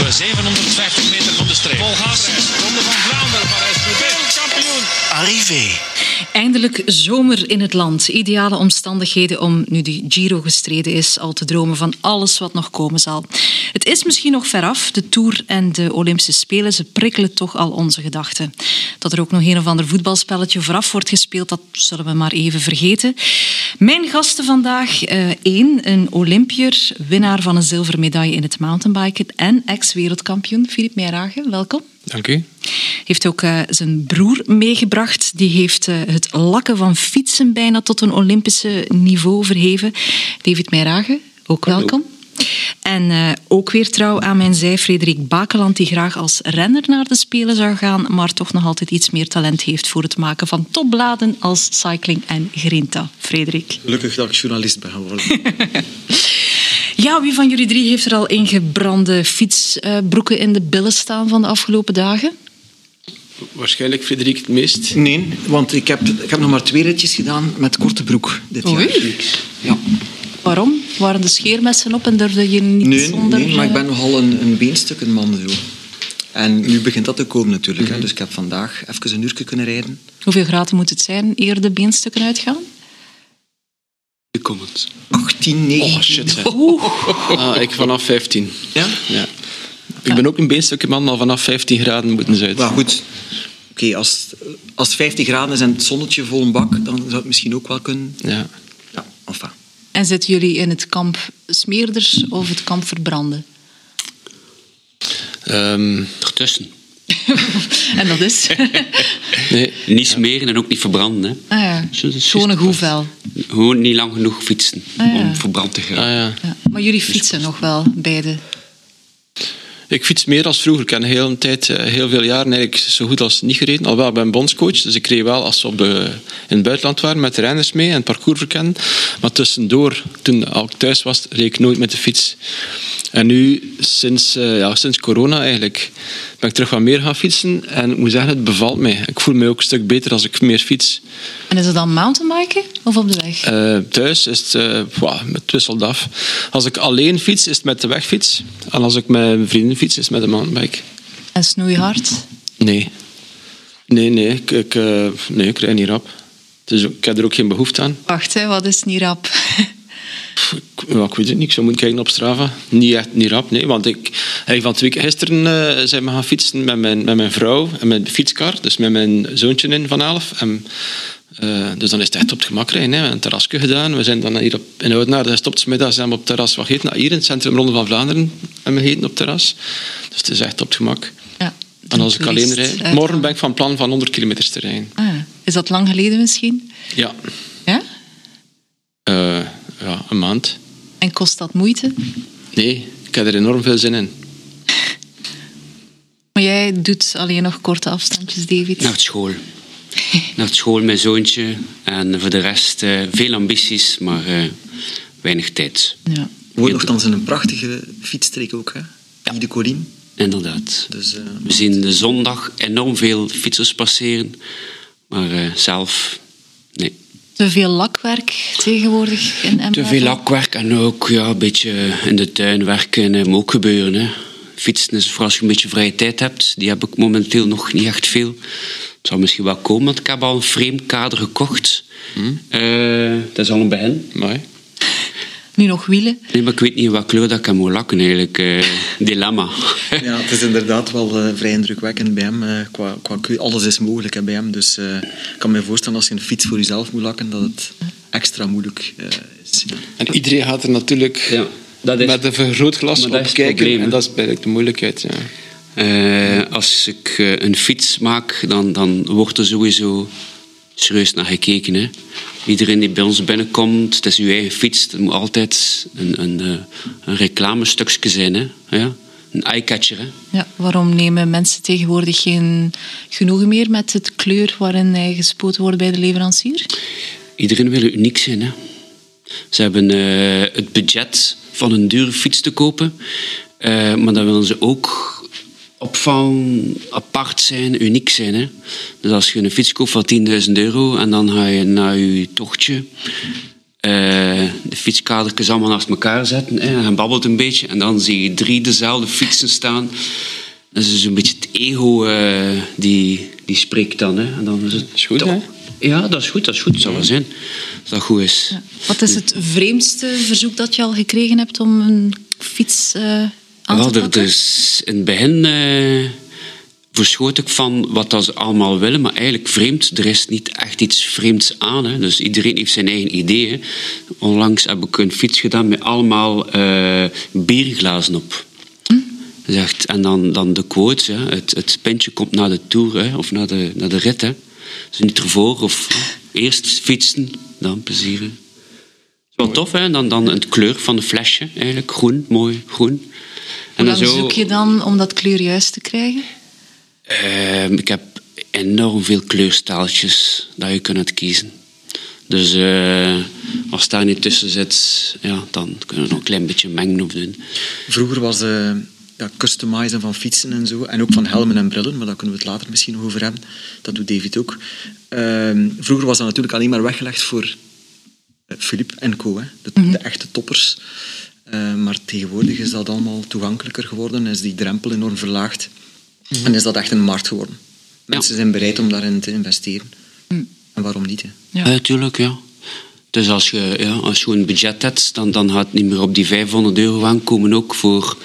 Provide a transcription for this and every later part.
op 750 meter van de streep. Vol gas. Ronde van Vlaanderen, Parijs-Roubaix, kampioen. Arrivé. Eindelijk zomer in het land. Ideale omstandigheden om, nu de Giro gestreden is, al te dromen van alles wat nog komen zal. Het is misschien nog veraf. De Tour en de Olympische Spelen, ze prikkelen toch al onze gedachten. Dat er ook nog een of ander voetbalspelletje vooraf wordt gespeeld, dat zullen we maar even vergeten. Mijn gasten vandaag, eh, één, een Olympier, winnaar van een zilveren medaille in het mountainbiken en ex-wereldkampioen, Filip Meijeragen. Welkom. Dank u. Heeft ook uh, zijn broer meegebracht. Die heeft uh, het lakken van fietsen bijna tot een Olympische niveau verheven. David Meijragen, ook welkom. En uh, ook weer trouw aan mijn zij Frederik Bakeland, die graag als renner naar de Spelen zou gaan, maar toch nog altijd iets meer talent heeft voor het maken van topbladen als cycling en grinta. Frederik. Gelukkig dat ik journalist ben geworden. Ja, wie van jullie drie heeft er al ingebrande fietsbroeken in de billen staan van de afgelopen dagen? Waarschijnlijk Frederik het meest. Nee, want ik heb, ik heb nog maar twee ritjes gedaan met korte broek dit Oei. jaar. Ja. Waarom? Waren de scheermessen op en durfde je niet Nee, zonder... nee, maar ik ben eh, nogal een, een beenstukkenman. Zo. En nu begint dat te komen natuurlijk. Mhm. hè. Dus ik heb vandaag even een uurtje kunnen rijden. Hoeveel graden moet het zijn eer de beenstukken uitgaan? De comments. 18, 19. Oh shit. Ah, ik vanaf 15. Ja? Ja. Ik ben ook een beenstukje man, maar vanaf 15 graden moeten ze uit. Maar goed, Oké, als, als het 50 graden is en het zonnetje vol een bak, dan zou het misschien ook wel kunnen. Ja. Ja, enfin. En zitten jullie in het kamp smeerders of het kamp verbranden? Ehm, Ertussen. en dat is? nee. Niet smeren en ook niet verbranden. Hè. Ah ja. Is Gewoon een vel. Gewoon niet lang genoeg fietsen Ah, ja. om verbrand te gaan. Ah, ja. Ja. Maar jullie fietsen nog wel, beide. Ik fiets meer als vroeger. Ik heb een hele tijd, eh, heel veel jaren eigenlijk zo goed als niet gereden. Alhoewel, ik ben bondscoach, dus ik reed wel als we op de, in het buitenland waren met de renners mee en het parcours verkennen. Maar tussendoor, toen al ik thuis was, reed ik nooit met de fiets. En nu, sinds, eh, ja, sinds corona eigenlijk, ben ik terug wat meer gaan fietsen. En ik moet zeggen, het bevalt mij. Ik voel me ook een stuk beter als ik meer fiets. En is het dan mountainbiken of op de weg? Eh, thuis is het, eh, wauw, het wisselt af. Als ik alleen fiets, is het met de wegfiets. En als ik met mijn vrienden fiets, is met de mountainbike. En snoeihard? Nee. Nee, nee, ik, ik, eh, nee, ik rijd niet rap. Dus ik heb er ook geen behoefte aan. Wacht, hè, wat is niet rap? Ik, ja, ik weet het niet, ik zou moeten kijken op Strava. Niet echt niet rap, nee. Want ik, eigenlijk van twee gisteren eh, zijn we gaan fietsen met mijn, met mijn vrouw en met de fietskar. Dus met mijn zoontje in van elf. En, eh, dus dan is het echt op het gemak rijden. Hè. We hebben een terrasje gedaan. We zijn dan hier op, in Oudenaar, daar stopt het middags zijn we op het terras wat gegeten. Nou, hier in het centrum Ronde van Vlaanderen hebben we gegeten op het terras. Dus het is echt op het gemak. Ja, En als ik alleen rijd... uit- Morgen ben ik van plan van 100 kilometer te rijden. Ah, is dat lang geleden misschien? Ja. Ja? Eh, ja, een maand. En kost dat moeite? Nee, ik heb er enorm veel zin in. Maar jij doet alleen nog korte afstandjes, David. Naar het school. Naar school, mijn zoontje. En voor de rest eh, veel ambities, maar eh, weinig tijd. Ja. Woont nogthans in een prachtige fietsstreek ook, hè? Ja. de Colline. Inderdaad. Dus, eh, We zien de zondag enorm veel fietsers passeren, maar eh, zelf nee. Te veel lakwerk tegenwoordig in Emmen? Te veel lakwerk en ook ja, een beetje in de tuin werken moet ook gebeuren. Hè. Fietsen is voor als je een beetje vrije tijd hebt. Die heb ik momenteel nog niet echt veel. Het zal misschien wel komen, want ik heb al een framekader gekocht. Eh, dat is al een begin. Mooi. Nu nog wielen? Nee, maar ik weet niet in wat kleur dat ik hem moet lakken eigenlijk. Eh, dilemma. ja, het is inderdaad wel eh, vrij indrukwekkend bij hem. qua, qua, alles is mogelijk hè, bij hem. Dus eh, ik kan me voorstellen als je een fiets voor jezelf moet lakken, dat het extra moeilijk eh, is. En iedereen gaat er natuurlijk Ja, dat is- met een vergrootglas op kijken. en dat is eigenlijk de moeilijkheid. Ja. Eh, als ik eh, een fiets maak, dan, dan wordt er sowieso serieus naar gekeken. Hè. Iedereen die bij ons binnenkomt, het is uw eigen fiets. Het moet altijd een, een, eh, een reclamestukje zijn. Hè. Ja? Een eyecatcher. Hè. Ja, waarom nemen mensen tegenwoordig geen genoegen meer met het kleur waarin hij gespoten wordt bij de leverancier? Iedereen wil uniek zijn. Hè. Ze hebben eh, het budget van een dure fiets te kopen, eh, maar dan willen ze ook opvang, apart zijn, uniek zijn. Hè. Dus als je een fiets koopt van 10.000 euro en dan ga je naar je tochtje, eh, de fietskadertjes allemaal naast elkaar zetten. Hè, en babbelt een beetje. En dan zie je drie dezelfde fietsen staan. Dat is dus een beetje het ego die, die spreekt dan. Hè. En dan is het is goed, hè? Ja, dat is goed. Dat is goed. Dat zou wel zijn. Dat goed is. Wat is het vreemdste verzoek dat je al gekregen hebt om een fiets eh, aan Wel, te pakken? dus in het begin eh, verschoot ik van wat dat ze allemaal willen, maar eigenlijk vreemd. Er is niet echt iets vreemds aan. Hè. Dus iedereen heeft zijn eigen ideeën. Onlangs heb ik een fiets gedaan met allemaal eh, bierglazen op. Zegt, en dan, dan de quotes, ja. het, het pintje komt na de tour hè, of na de, na de rit. Hè. Dus niet ervoor of eerst fietsen, dan plezieren. Is wel tof, hè? Dan, dan het kleur van de flesje, eigenlijk. Groen, mooi, groen. Hoe dan lang zoek je dan om dat kleur juist te krijgen? Ehm, ik heb enorm veel kleurstaaltjes dat je kunt kiezen. Dus eh, als daar niet tussen zit, ja, dan kunnen we nog een klein beetje mengen of doen. Vroeger was eh ja, customizen van fietsen en zo, en ook van helmen en brillen, maar daar kunnen we het later misschien nog over hebben. Dat doet David ook. Ehm, vroeger was dat natuurlijk alleen maar weggelegd voor eh, Philippe en co, hè, de, de echte toppers. Eh, maar tegenwoordig is dat allemaal toegankelijker geworden, is die drempel enorm verlaagd en is dat echt een markt geworden. Mensen zijn bereid om daarin te investeren. En waarom niet? Hè? Ja. Ja, tuurlijk, ja. Dus als je, ja, als je een budget hebt, dan, dan gaat het niet meer op die 500 euro aankomen, ook voor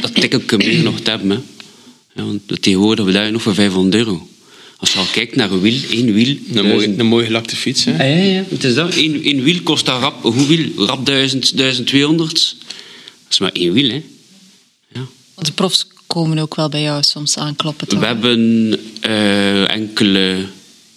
dat tikketje meer nog te hebben. Hè. Ja, want tegenwoordig beduidt nog voor 500 euro. Als je al kijkt naar een wiel, één wiel... Een mooie, een mooie gelakte fiets. Hè? Ah, ja, ja, het is dat. Eén, één wiel kost dat rap, hoe wiel? Rap 1000, 1200. Dat is maar één wiel, hè. Ja. Want de profs komen ook wel bij jou soms aankloppen. toch? We hebben eh, enkele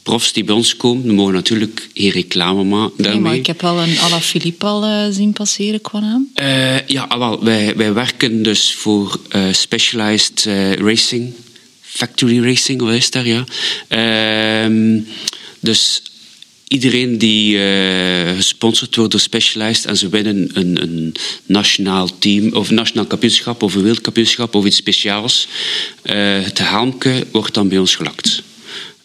profs die bij ons komen. We mogen natuurlijk geen reclame maken Nee, daarmee. maar ik heb wel een à la Philippe al eh, zien passeren qua naam. Eh, ja, ah, wel, wij, wij werken dus voor eh, Specialized eh, Racing, Factory Racing, wat is daar, ja. Ehm, dus iedereen die gesponsord wordt door Specialized en ze winnen een, een nationaal team, of een nationaal kampioenschap, of een wereldkampioenschap, of iets speciaals, het helmke wordt dan bij ons gelakt.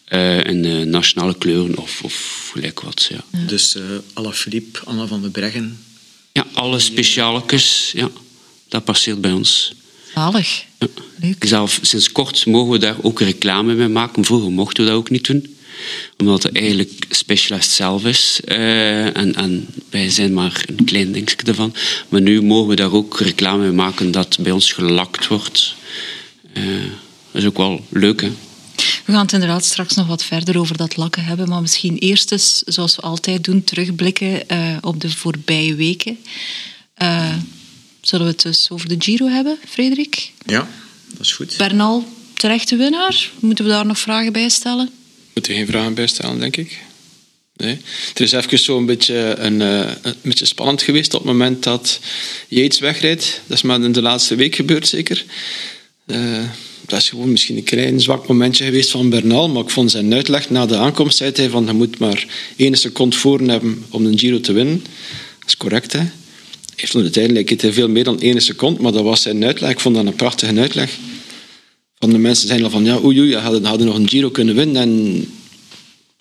Eh, in eh, nationale kleuren of, of gelijk wat, ja. Dus eh à la Philippe, Anna van de Breggen. Ja, alle specialetjes, ja, dat passeert bij ons. Zalig. Ja. Leuk. Zelf, sinds kort mogen we daar ook reclame mee maken. Vroeger mochten we dat ook niet doen. Omdat het eigenlijk Specialist zelf is. Eh, en, en wij zijn maar een klein dingetje ervan. Maar nu mogen we daar ook reclame mee maken dat bij ons gelakt wordt. Eh, dat is ook wel leuk, hè. We gaan het inderdaad straks nog wat verder over dat lakken hebben, maar misschien eerst eens, zoals we altijd doen, terugblikken eh, op de voorbije weken. Eh, zullen we het dus over de Giro hebben, Frederik? Ja, dat is goed. Bernal, terechte winnaar? Moeten we daar nog vragen bij stellen? Moet er geen vragen bij stellen, denk ik. Nee. Het is even zo een beetje, een, eh, een beetje spannend geweest op het moment dat Yates wegrijdt. Dat is maar in de laatste week gebeurd, zeker. Eh, dat is gewoon misschien een klein zwak momentje geweest van Bernal, maar ik vond zijn uitleg na de aankomst, zei hij van je moet maar één seconde voor hebben om een Giro te winnen. Dat is correct, hè. Hij heeft nog uiteindelijk veel meer dan één seconde, maar dat was zijn uitleg. Ik vond dat een prachtige uitleg. Van de mensen zijn al van, ja, oei, oei, je hadden, hadden nog een Giro kunnen winnen en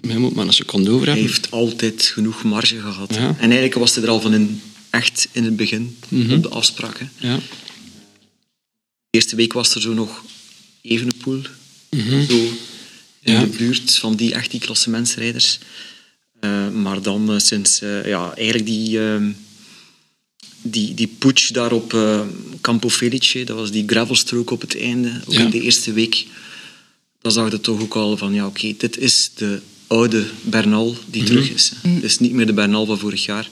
je moet maar een seconde over Hij hebben. heeft altijd genoeg marge gehad. Ja. En eigenlijk was hij er al van in, echt in het begin, Mhm. op de afspraak. Hè. Ja. De eerste week was er zo nog Evenepoel. Zo in Mhm. Ja. de buurt van die echt die klassementsrijders. Eh, maar dan eh, sinds eh, ja, eigenlijk die, ehm, die, die putsch daar op Campo Felice, dat was die gravelstrook op het einde, ook Ja. in de eerste week, dan zag je toch ook al van ja, oké, dit is de oude Bernal die Mhm. terug is. hè. Het is niet meer de Bernal van vorig jaar.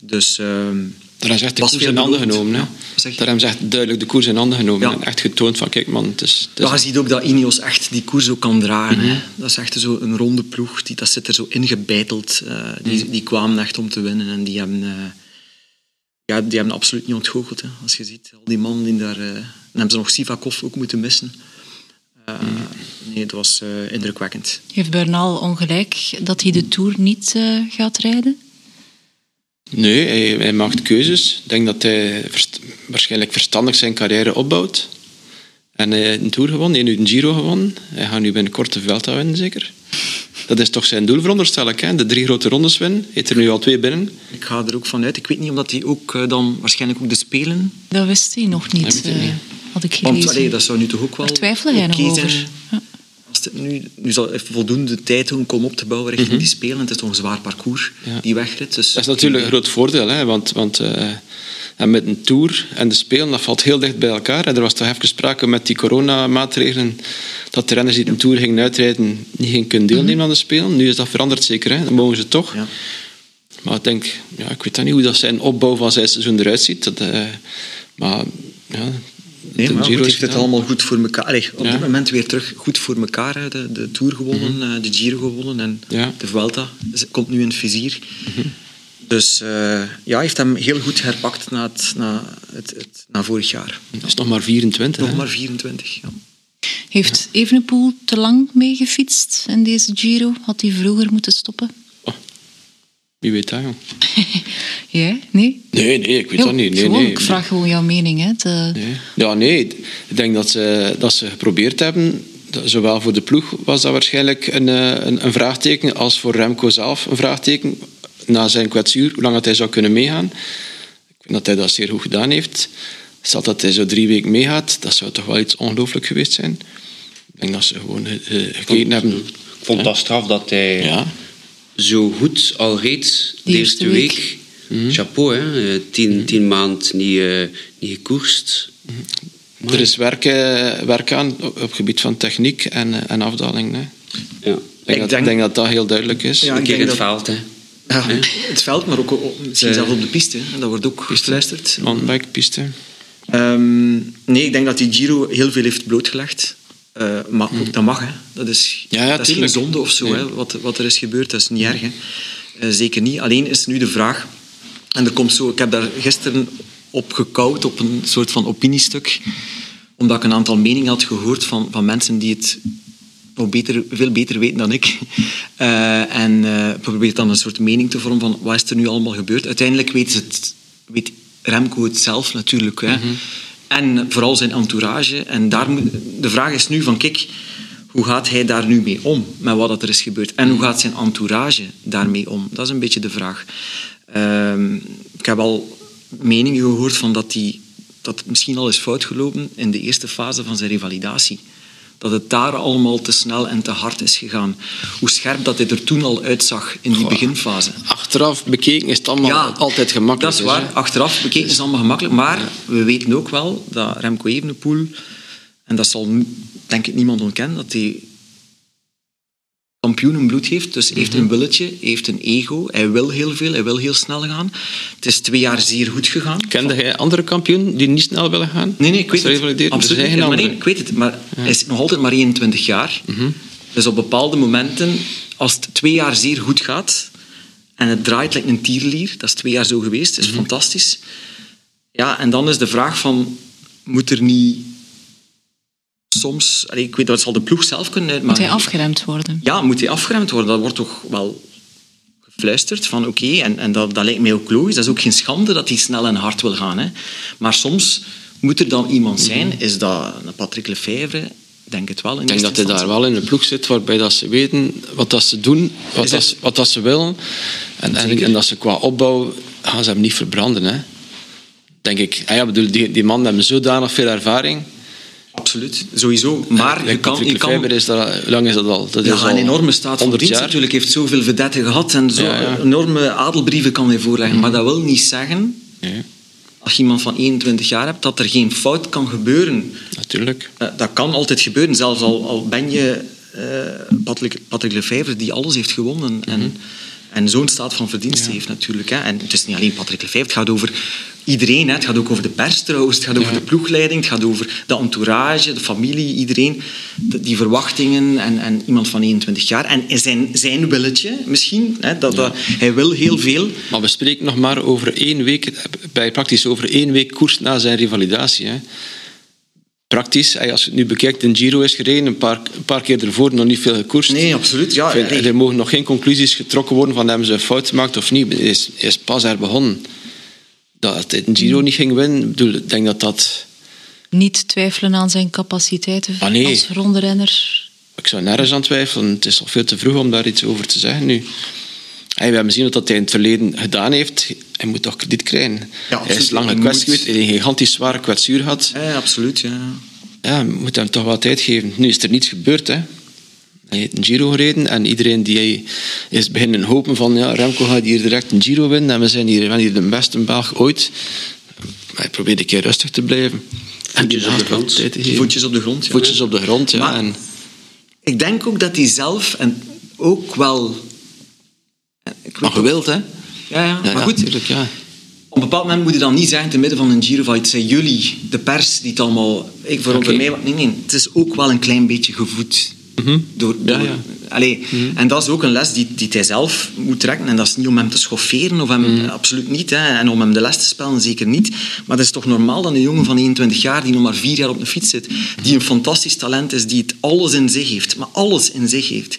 Dus ehm, Daar hebben ze echt de Was koers in handen genomen. Ja, zeg? Daar hebben ze echt duidelijk de koers in handen genomen. Ja. En echt getoond van, kijk man, het is... Het is je ziet ook dat Ineos echt die koers ook kan dragen. Mhm. hè. Dat is echt zo een ronde ploeg. Die, dat zit er zo ingebeiteld. Eh, die, Mhm. die kwamen echt om te winnen. En die hebben, eh, ja, die hebben absoluut niet ontgoocheld. Hè. Als je ziet, al die mannen die daar... eh, dan hebben ze nog Sivakov ook moeten missen. Eh, Mhm. Nee, het was eh, indrukwekkend. Heeft Bernal ongelijk dat hij de Tour niet eh, gaat rijden? Nee, hij, hij maakt keuzes. Ik denk dat hij verst- waarschijnlijk verstandig zijn carrière opbouwt. En hij heeft een Tour gewonnen, hij heeft nu een Giro gewonnen. Hij gaat nu binnenkort de Vuelta winnen, zeker. Dat is toch zijn doel, veronderstel ik. Hè? De drie grote rondes winnen. Hij heeft er nu al twee binnen. Ik ga er ook vanuit. Ik weet niet omdat hij ook eh, dan waarschijnlijk ook de Spelen... Dat wist hij nog niet, Dat eh, niet. had ik gelezen. Want allee, dat zou nu toch ook wel... Daar twijfelde jij nog over. zijn. Ja. Nu, nu zal even voldoende tijd doen om op te bouwen richting die Spelen. Het is toch een zwaar parcours, Ja. die wegrit. Dus Dat is natuurlijk een groot voordeel, hè? want, want eh, en met een tour en de spelen, dat valt heel dicht bij elkaar. En er was toch even sprake met die coronamaatregelen dat de renners die een tour gingen uitrijden niet gingen kunnen deelnemen aan de spelen. Nu is dat veranderd zeker, hè? dan mogen ze toch. Ja. Maar ik denk, ja, ik weet dan niet hoe dat zijn opbouw van zijn seizoen eruit ziet. Dat, eh, maar ja, Nee, de maar Giro goed, is heeft het gedaan. allemaal goed voor elkaar. Allee, op Ja. dit moment weer terug goed voor elkaar. hè. De, de Tour gewonnen, eh, de Giro gewonnen en Ja. de Vuelta komt nu in het vizier. Dus eh, ja, hij heeft hem heel goed herpakt na, het, na, het, het, na vorig jaar. Dat is nog maar 24. Nog hè. maar 24. Ja. Heeft Evenepoel te lang meegefietst in deze Giro? Had hij vroeger moeten stoppen? Wie weet dat, joh. Jij? Nee? Nee, nee, ik weet Jo, dat niet. Nee, gewoon, nee, ik vraag gewoon jouw mening. Hè. Nee. Ja, nee. Ik denk dat ze, dat ze geprobeerd hebben. dat- Zowel voor de ploeg was dat waarschijnlijk een, eh, een, een vraagteken, als voor Remco zelf een vraagteken. Na zijn kwetsuur, hoe lang dat hij zou kunnen meegaan. Ik vind dat hij dat zeer goed gedaan heeft. Stel dat hij zo drie weken meegaat, dat zou toch wel iets ongelooflijk geweest zijn. Ik denk dat ze gewoon eh, eh, gekeken hebben. Ik vond dat straf dat hij Ja, zo goed al reed de eerste week. Chapeau, hè. Eh, Tien, tien maanden niet, eh, niet gekoerst. er is werk, eh, werk aan op het gebied van techniek en, en afdaling. Hè. Ja. Ik denk, dat, denk- ik denk dat dat heel duidelijk is. Ja, Een ik keer denk het dat- veld, hè. Ja, het veld, maar ook op- misschien De- zelfs op de piste. hè. Dat wordt ook gefluisterd. Mountainbike, piste. Ehm, nee, ik denk dat die Giro heel veel heeft blootgelegd. Eh, maar ook, dat mag, hè. Dat is, Ja, ja, dat is geen zonde of zo, Nee. hè. Wat, wat er is gebeurd. Dat is niet erg, hè. Eh, zeker niet. Alleen is nu de vraag... En er komt zo... Ik heb daar gisteren op gekauwd, op een soort van opiniestuk. Omdat ik een aantal meningen had gehoord van, van mensen die het nog beter, veel beter weten dan ik. Eh, en probeert dan een soort mening te vormen van wat is er nu allemaal gebeurd. Uiteindelijk weet, ze het, weet Remco het zelf natuurlijk. Hè. En vooral zijn entourage. En daar de vraag is nu van, kijk, hoe gaat hij daar nu mee om, met wat er is gebeurd? En hoe gaat zijn entourage daarmee om? Dat is een beetje de vraag. Ehm, ik heb al meningen gehoord van dat, die, dat misschien al is fout gelopen in de eerste fase van zijn revalidatie. Dat het daar allemaal te snel en te hard is gegaan. Hoe scherp dat hij er toen al uitzag in die beginfase. Achteraf bekeken is het allemaal altijd gemakkelijk. Dat is waar. hè. Achteraf bekeken is het allemaal gemakkelijk. Maar we weten ook wel dat Remco Evenepoel, en dat zal denk ik niemand ontkennen, dat hij kampioenenbloed heeft. Dus hij heeft een willetje, hij heeft een ego. Hij wil heel veel, hij wil heel snel gaan. Het is twee jaar zeer goed gegaan. Kende jij andere kampioen die niet snel willen gaan? Nee, nee, ik weet het. Er Absoluut. zijn maar nee, ik weet het. Maar hij is nog altijd maar 21 jaar. Dus op bepaalde momenten, als het twee jaar zeer goed gaat en het draait like een tierlier, dat is twee jaar zo geweest, dat is fantastisch. Ja, en dan is de vraag van, moet er niet soms... allee, ik weet, dat zal de ploeg zelf kunnen Moet uitmaken. hij afgeremd worden? Ja, moet hij afgeremd worden? Dat wordt toch wel gefluisterd van oké, en, en dat, dat lijkt mij ook logisch. Dat is ook geen schande dat hij snel en hard wil gaan. Hè. Maar soms moet er dan iemand zijn, is dat een Patrick Lefevre? Ik denk het wel. In Ik denk dat hij daar wel in een ploeg zit waarbij dat ze weten wat dat ze doen, wat, dat, ze- wat dat ze willen. En, en, dat ze qua opbouw gaan ze hem niet verbranden. Hè. Denk ik. Ah ja, bedoel, die, die man heeft zodanig veel ervaring. Absoluut, sowieso. Maar je kan... Patrick Je kan is dat, hoe lang is dat al? Dat is ja, al een enorme staat van 100 dienst jaar. natuurlijk. heeft zoveel vedetten gehad en zo Ja, ja. enorme adelbrieven kan hij voorleggen. Maar dat wil niet zeggen, als je iemand van 21 jaar hebt, dat er geen fout kan gebeuren. natuurlijk. Eh, dat kan altijd gebeuren, zelfs al, al ben je eh Patrick, Patrick Lefevre, die alles heeft gewonnen. En, en zo'n staat van verdiensten heeft natuurlijk. Hè. En het is niet alleen Patrick Lefevre, het gaat over iedereen. Hè. Het gaat ook over de pers trouwens, het gaat over de ploegleiding, het gaat over de entourage, de familie, iedereen. De- die verwachtingen en, en iemand van 21 jaar. En zijn, zijn willetje misschien, hè, dat, dat, hij wil heel veel. Maar we spreken nog maar over één week, bij praktisch over één week koers na zijn revalidatie. Hè. Praktisch, als je het nu bekijkt, een Giro is gereden, een paar, een paar keer ervoor nog niet veel gekoerst. Nee, absoluut. Ja, Ik vind, nee. Er mogen nog geen conclusies getrokken worden van hebben ze een fout gemaakt of niet. Hij is, is pas er begonnen. Dat hij een Giro niet ging winnen, ik bedoel, ik denk dat dat... Niet twijfelen aan zijn capaciteiten Ah, nee. als ronderenner. Ik zou nergens aan twijfelen. Het is nog veel te vroeg om daar iets over te zeggen nu. Hey, we hebben gezien wat hij in het verleden gedaan heeft. Hij moet toch krediet krijgen. hij is lang gekwetst moet- geweest. Hij heeft een gigantisch zware kwetsuur gehad. Ja, absoluut. Ja. Ja, je moet hem toch wat tijd geven. Nu is er niets gebeurd. Hè. Hij heeft een Giro gereden en iedereen die is beginnen hopen van ja, Remco gaat hier direct een Giro winnen en we zijn hier, we zijn hier de beste Belg ooit. Maar hij probeert een keer rustig te blijven. En Voetjes op de grond. Voetjes op de grond. Ja. Voetjes op de grond, ja. En, Ik denk ook dat hij zelf en ook wel. Weet maar gewild, hè? Ja, ja. Maar ja, goed. tuurlijk, ja. Op een bepaald moment moet je dan niet zeggen, te midden van een Giro, van het zijn jullie, de pers, die het allemaal... Ik, voor mij, nee, nee, het is ook wel een klein beetje gevoed. Door, Ja, door, ja. Allee, En dat is ook een les die, die hij zelf moet trekken. En dat is niet om hem te schofferen, of hem, absoluut niet. Hè. En om hem de les te spelen, zeker niet. Maar het is toch normaal dat een jongen van 21 jaar, die nog maar vier jaar op de fiets zit, die een fantastisch talent is, die het alles in zich heeft, maar alles in zich heeft.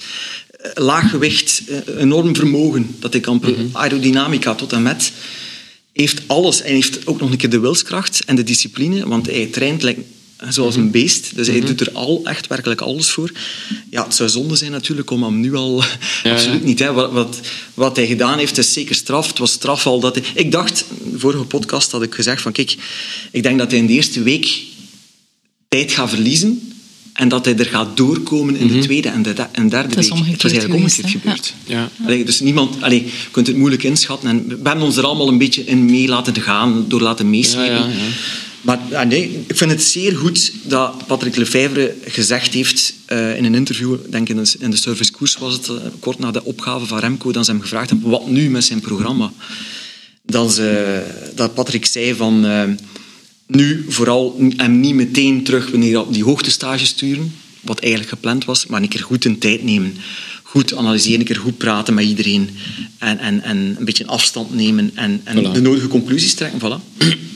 Eh, Laag gewicht, eh, enorm vermogen, dat hij kan... pro- Aerodynamica tot en met heeft alles. En heeft ook nog een keer de wilskracht en de discipline, want hij traint lijkt zoals een beest. Dus hij doet er al echt werkelijk alles voor. Ja, het zou zonde zijn natuurlijk om hem nu al... absoluut niet. Hè. Wat, wat, wat hij gedaan heeft, is zeker straf. Het was straf al dat hij... Ik dacht, in de vorige podcast had ik gezegd van kijk, ik denk dat hij in de eerste week tijd gaat verliezen en dat hij er gaat doorkomen in de tweede en, de, en derde week. Het was eigenlijk geweest, omgekeerd gebeurd. Ja. Allee, dus niemand, allee, je kunt het moeilijk inschatten. En we hebben ons er allemaal een beetje in mee laten gaan, door laten meeslepen. Ja, ja, ja. Maar ja, nee, ik vind het zeer goed dat Patrick Lefevre gezegd heeft eh, in een interview, ik denk in de, in de service koers was het, eh, kort na de opgave van Remco, dat ze hem gevraagd hebben, wat nu met zijn programma? Dat, ze, dat Patrick zei van, eh, nu vooral hem niet meteen terug wanneer op die hoogtestage sturen, wat eigenlijk gepland was, maar een keer goed een tijd nemen. Goed analyseren, een keer goed praten met iedereen. En, en, en een beetje afstand nemen en, en Voilà. de nodige conclusies trekken. Voilà.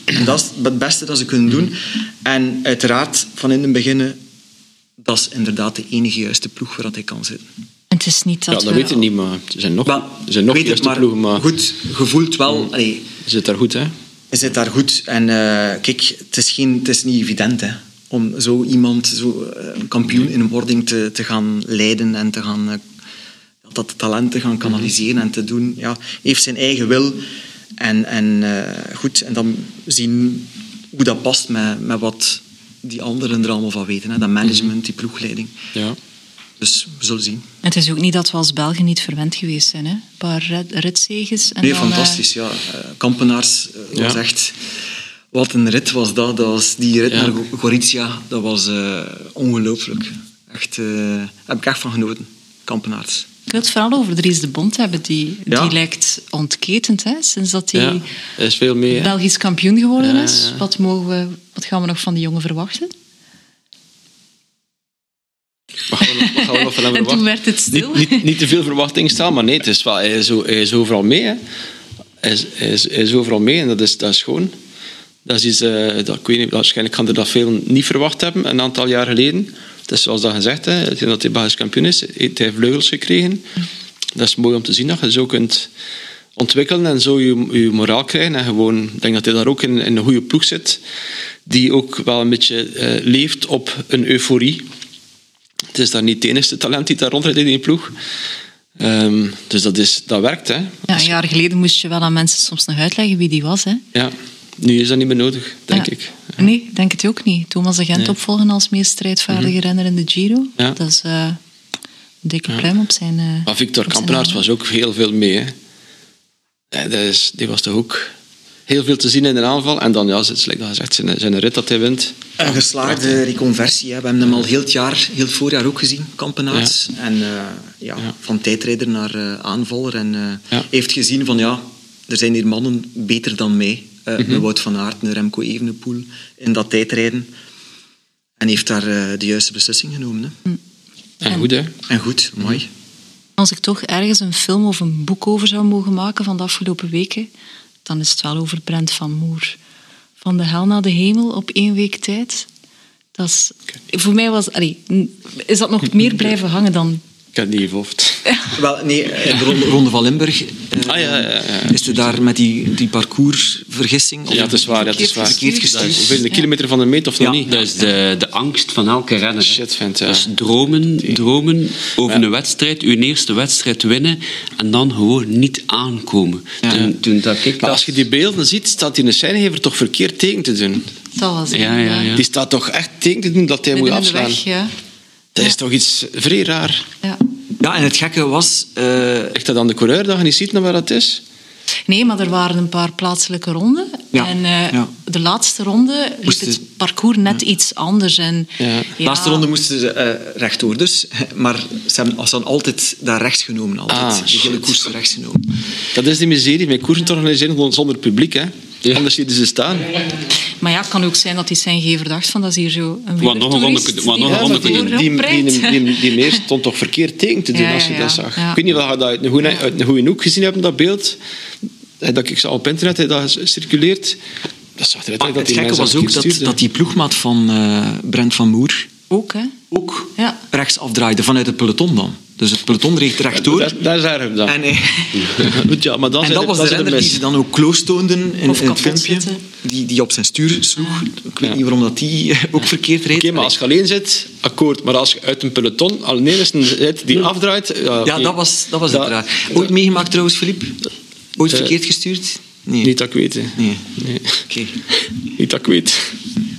En dat is het beste dat ze kunnen doen. En uiteraard, van in het begin, dat is inderdaad de enige juiste ploeg waar dat hij kan zitten. En het is niet Ja, dat dat we... weet ik niet, maar er zijn nog, Maar, er zijn nog het, maar ploegen, maar goed, gevoeld wel. Allee, je zit daar goed, hè? Zit daar goed. En eh, kijk, het is, geen, het is niet evident hè, om zo iemand, zo eh, een kampioen in een wording te, te gaan leiden en te gaan, eh, dat talent te gaan kanaliseren en te doen. Ja, heeft zijn eigen wil. En, en goed, en dan zien hoe dat past met, met wat die anderen er allemaal van weten. Hè. Dat management, die ploegleiding. Ja. Dus we zullen zien. Het is ook niet dat we als Belgen niet verwend geweest zijn. Hè? Een paar rit- ritzeges. En Nee, dan, eh, fantastisch. Ja. Eh, Kampenaars eh, was Ja. echt... Wat een rit was dat. dat was die rit Ja. naar Go- Gorizia, dat was eh, ongelooflijk. Echt, eh, daar heb ik echt van genoten. Kampenaars. Ik wil het vooral over Dries de Bond hebben. Die, Ja. die lijkt ontketend hè? sinds dat hij ja, is veel mee. hè. Belgisch kampioen geworden Ja, is. ja. Wat, mogen we, wat gaan we nog van die jongen verwachten? Wat gaan we- gaan we nog En toen werd het stil. Niet, niet, niet te veel verwachtingen stellen, maar nee, het is wel, hij, is, hij is overal mee. Hè. Hij, is, hij, is, hij is overal mee en dat is, dat is gewoon. Dat is iets, eh, dat, ik weet niet, waarschijnlijk kan er dat veel niet verwacht hebben een aantal jaar geleden. Het is zoals dat gezegd, hè, dat hij Belgisch kampioen is, heeft hij vleugels gekregen. Dat is mooi om te zien dat je zo kunt ontwikkelen en zo je, je moraal krijgen. En gewoon, ik denk dat hij daar ook in, in een goede ploeg zit, die ook wel een beetje eh, leeft op een euforie. Het is daar niet het enige talent die daar rondrijdt in die ploeg. Ehm, dus dat, is, dat werkt, hè. Ja, een jaar geleden moest je wel aan mensen soms nog uitleggen wie die was. Hè? Ja, nu is dat niet meer nodig, denk Ja. ik. Nee, denk het ook niet. Thomas de Gent Nee. Mhm. opvolgen als meest strijdvaardige renner in de Giro. Ja. Dat is eh, een dikke pluim op zijn... eh, Maar Victor Kampenaerts was ook heel veel mee. Hè. Ja, dat is, die was toch ook heel veel te zien in de aanval. En dan, ja, zoals ik al gezegd, zijn, zijn rit dat hij wint. Een geslaagde reconversie. Hè. We hebben hem al heel het, jaar, heel het voorjaar ook gezien, Kampenaars. En eh, ja, Ja. van tijdrijder naar eh, aanvaller. En eh, Ja. heeft gezien van ja, er zijn hier mannen beter dan mij. Eh Mhm. Een Wout van Aert, een Remco Evenepoel in dat tijdrijden. En heeft daar eh, de juiste beslissing genomen. Hè. En goed, hè. En goed, Mhm. mooi. Als ik toch ergens een film of een boek over zou mogen maken van de afgelopen weken, dan is het wel over Brent van Moer. Van de hel naar de hemel op één week tijd. Dat is, voor mij was... allee, is dat nog meer blijven hangen dan... Ik heb het niet gevolgd. Wel, nee, in de ronde, van Limburg Ah, ja, ja, ja. Is er daar met die, die parcoursvergissing? Ja, het is waar. Ja, het is waar. Verkeerd gestuurd. Hoeveel de kilometer van de meet of nog Ja. niet? Dat is de, de angst van elke renner. Shit. Dat is dromen, dromen over een wedstrijd, uw eerste wedstrijd winnen en dan gewoon niet aankomen. Toen, toen dat ik Maar dat... als je die beelden ziet, staat die schijngever toch verkeerd teken te doen. Dat was. Ja, ja, ja. Die staat toch echt teken te doen dat hij moet afslaan. weg, ja. Dat is toch iets vrij raar. ja. Ja, en het gekke was... eh, Echt dat aan de coureur dat je niet ziet naar waar dat is? Nee, maar er waren een paar plaatselijke ronden. Ja, En eh, ja. de laatste ronde liep Moest het parcours net iets anders. En, Ja. De laatste ronde moesten ze eh, rechtdoor dus. Maar ze hebben, ze hadden altijd daar rechts genomen. Altijd. Ah, de hele koers rechts genomen. Dat is die miserie. Met koersen te organiseren zonder publiek. Hè. Anders zie je ze staan. Maar ja, het kan ook zijn dat die zijn dacht van dat is hier zo een Wat nog een nog een. Die, die, die, die, die meer stond toch verkeerd tegen te doen Ja, als je ja, dat ja. zag. Ja. Ik weet niet of je dat uit een goede, uit een goede hoek gezien hebt, dat beeld. Dat ik zag op internet heb dat circuleert. Dat zag eruit dat het die gekke was ook dat, dat die ploegmaat van eh, Brent van Moer Ook, hè? ook Ja. rechts afdraaide vanuit het peloton dan. Dus het peloton reed rechtdoor. Daar, daar zijn we dan. En, eh, ja, maar dan en zijn dat was de renner die ze dan ook close toonden in, in het filmpje. Die, die op zijn stuur sloeg. Ik weet Ja. niet waarom dat die eh, ook verkeerd reed. Oké, maar als je alleen zit, akkoord. Maar als je uit een peloton alleen is een zit die afdraait... Ja, dat was, dat was het raar. Ooit meegemaakt trouwens, Filip? Ooit Eh, verkeerd gestuurd? Nee. Niet dat ik weet. hè. Nee. Nee. Oké. Niet dat ik weet.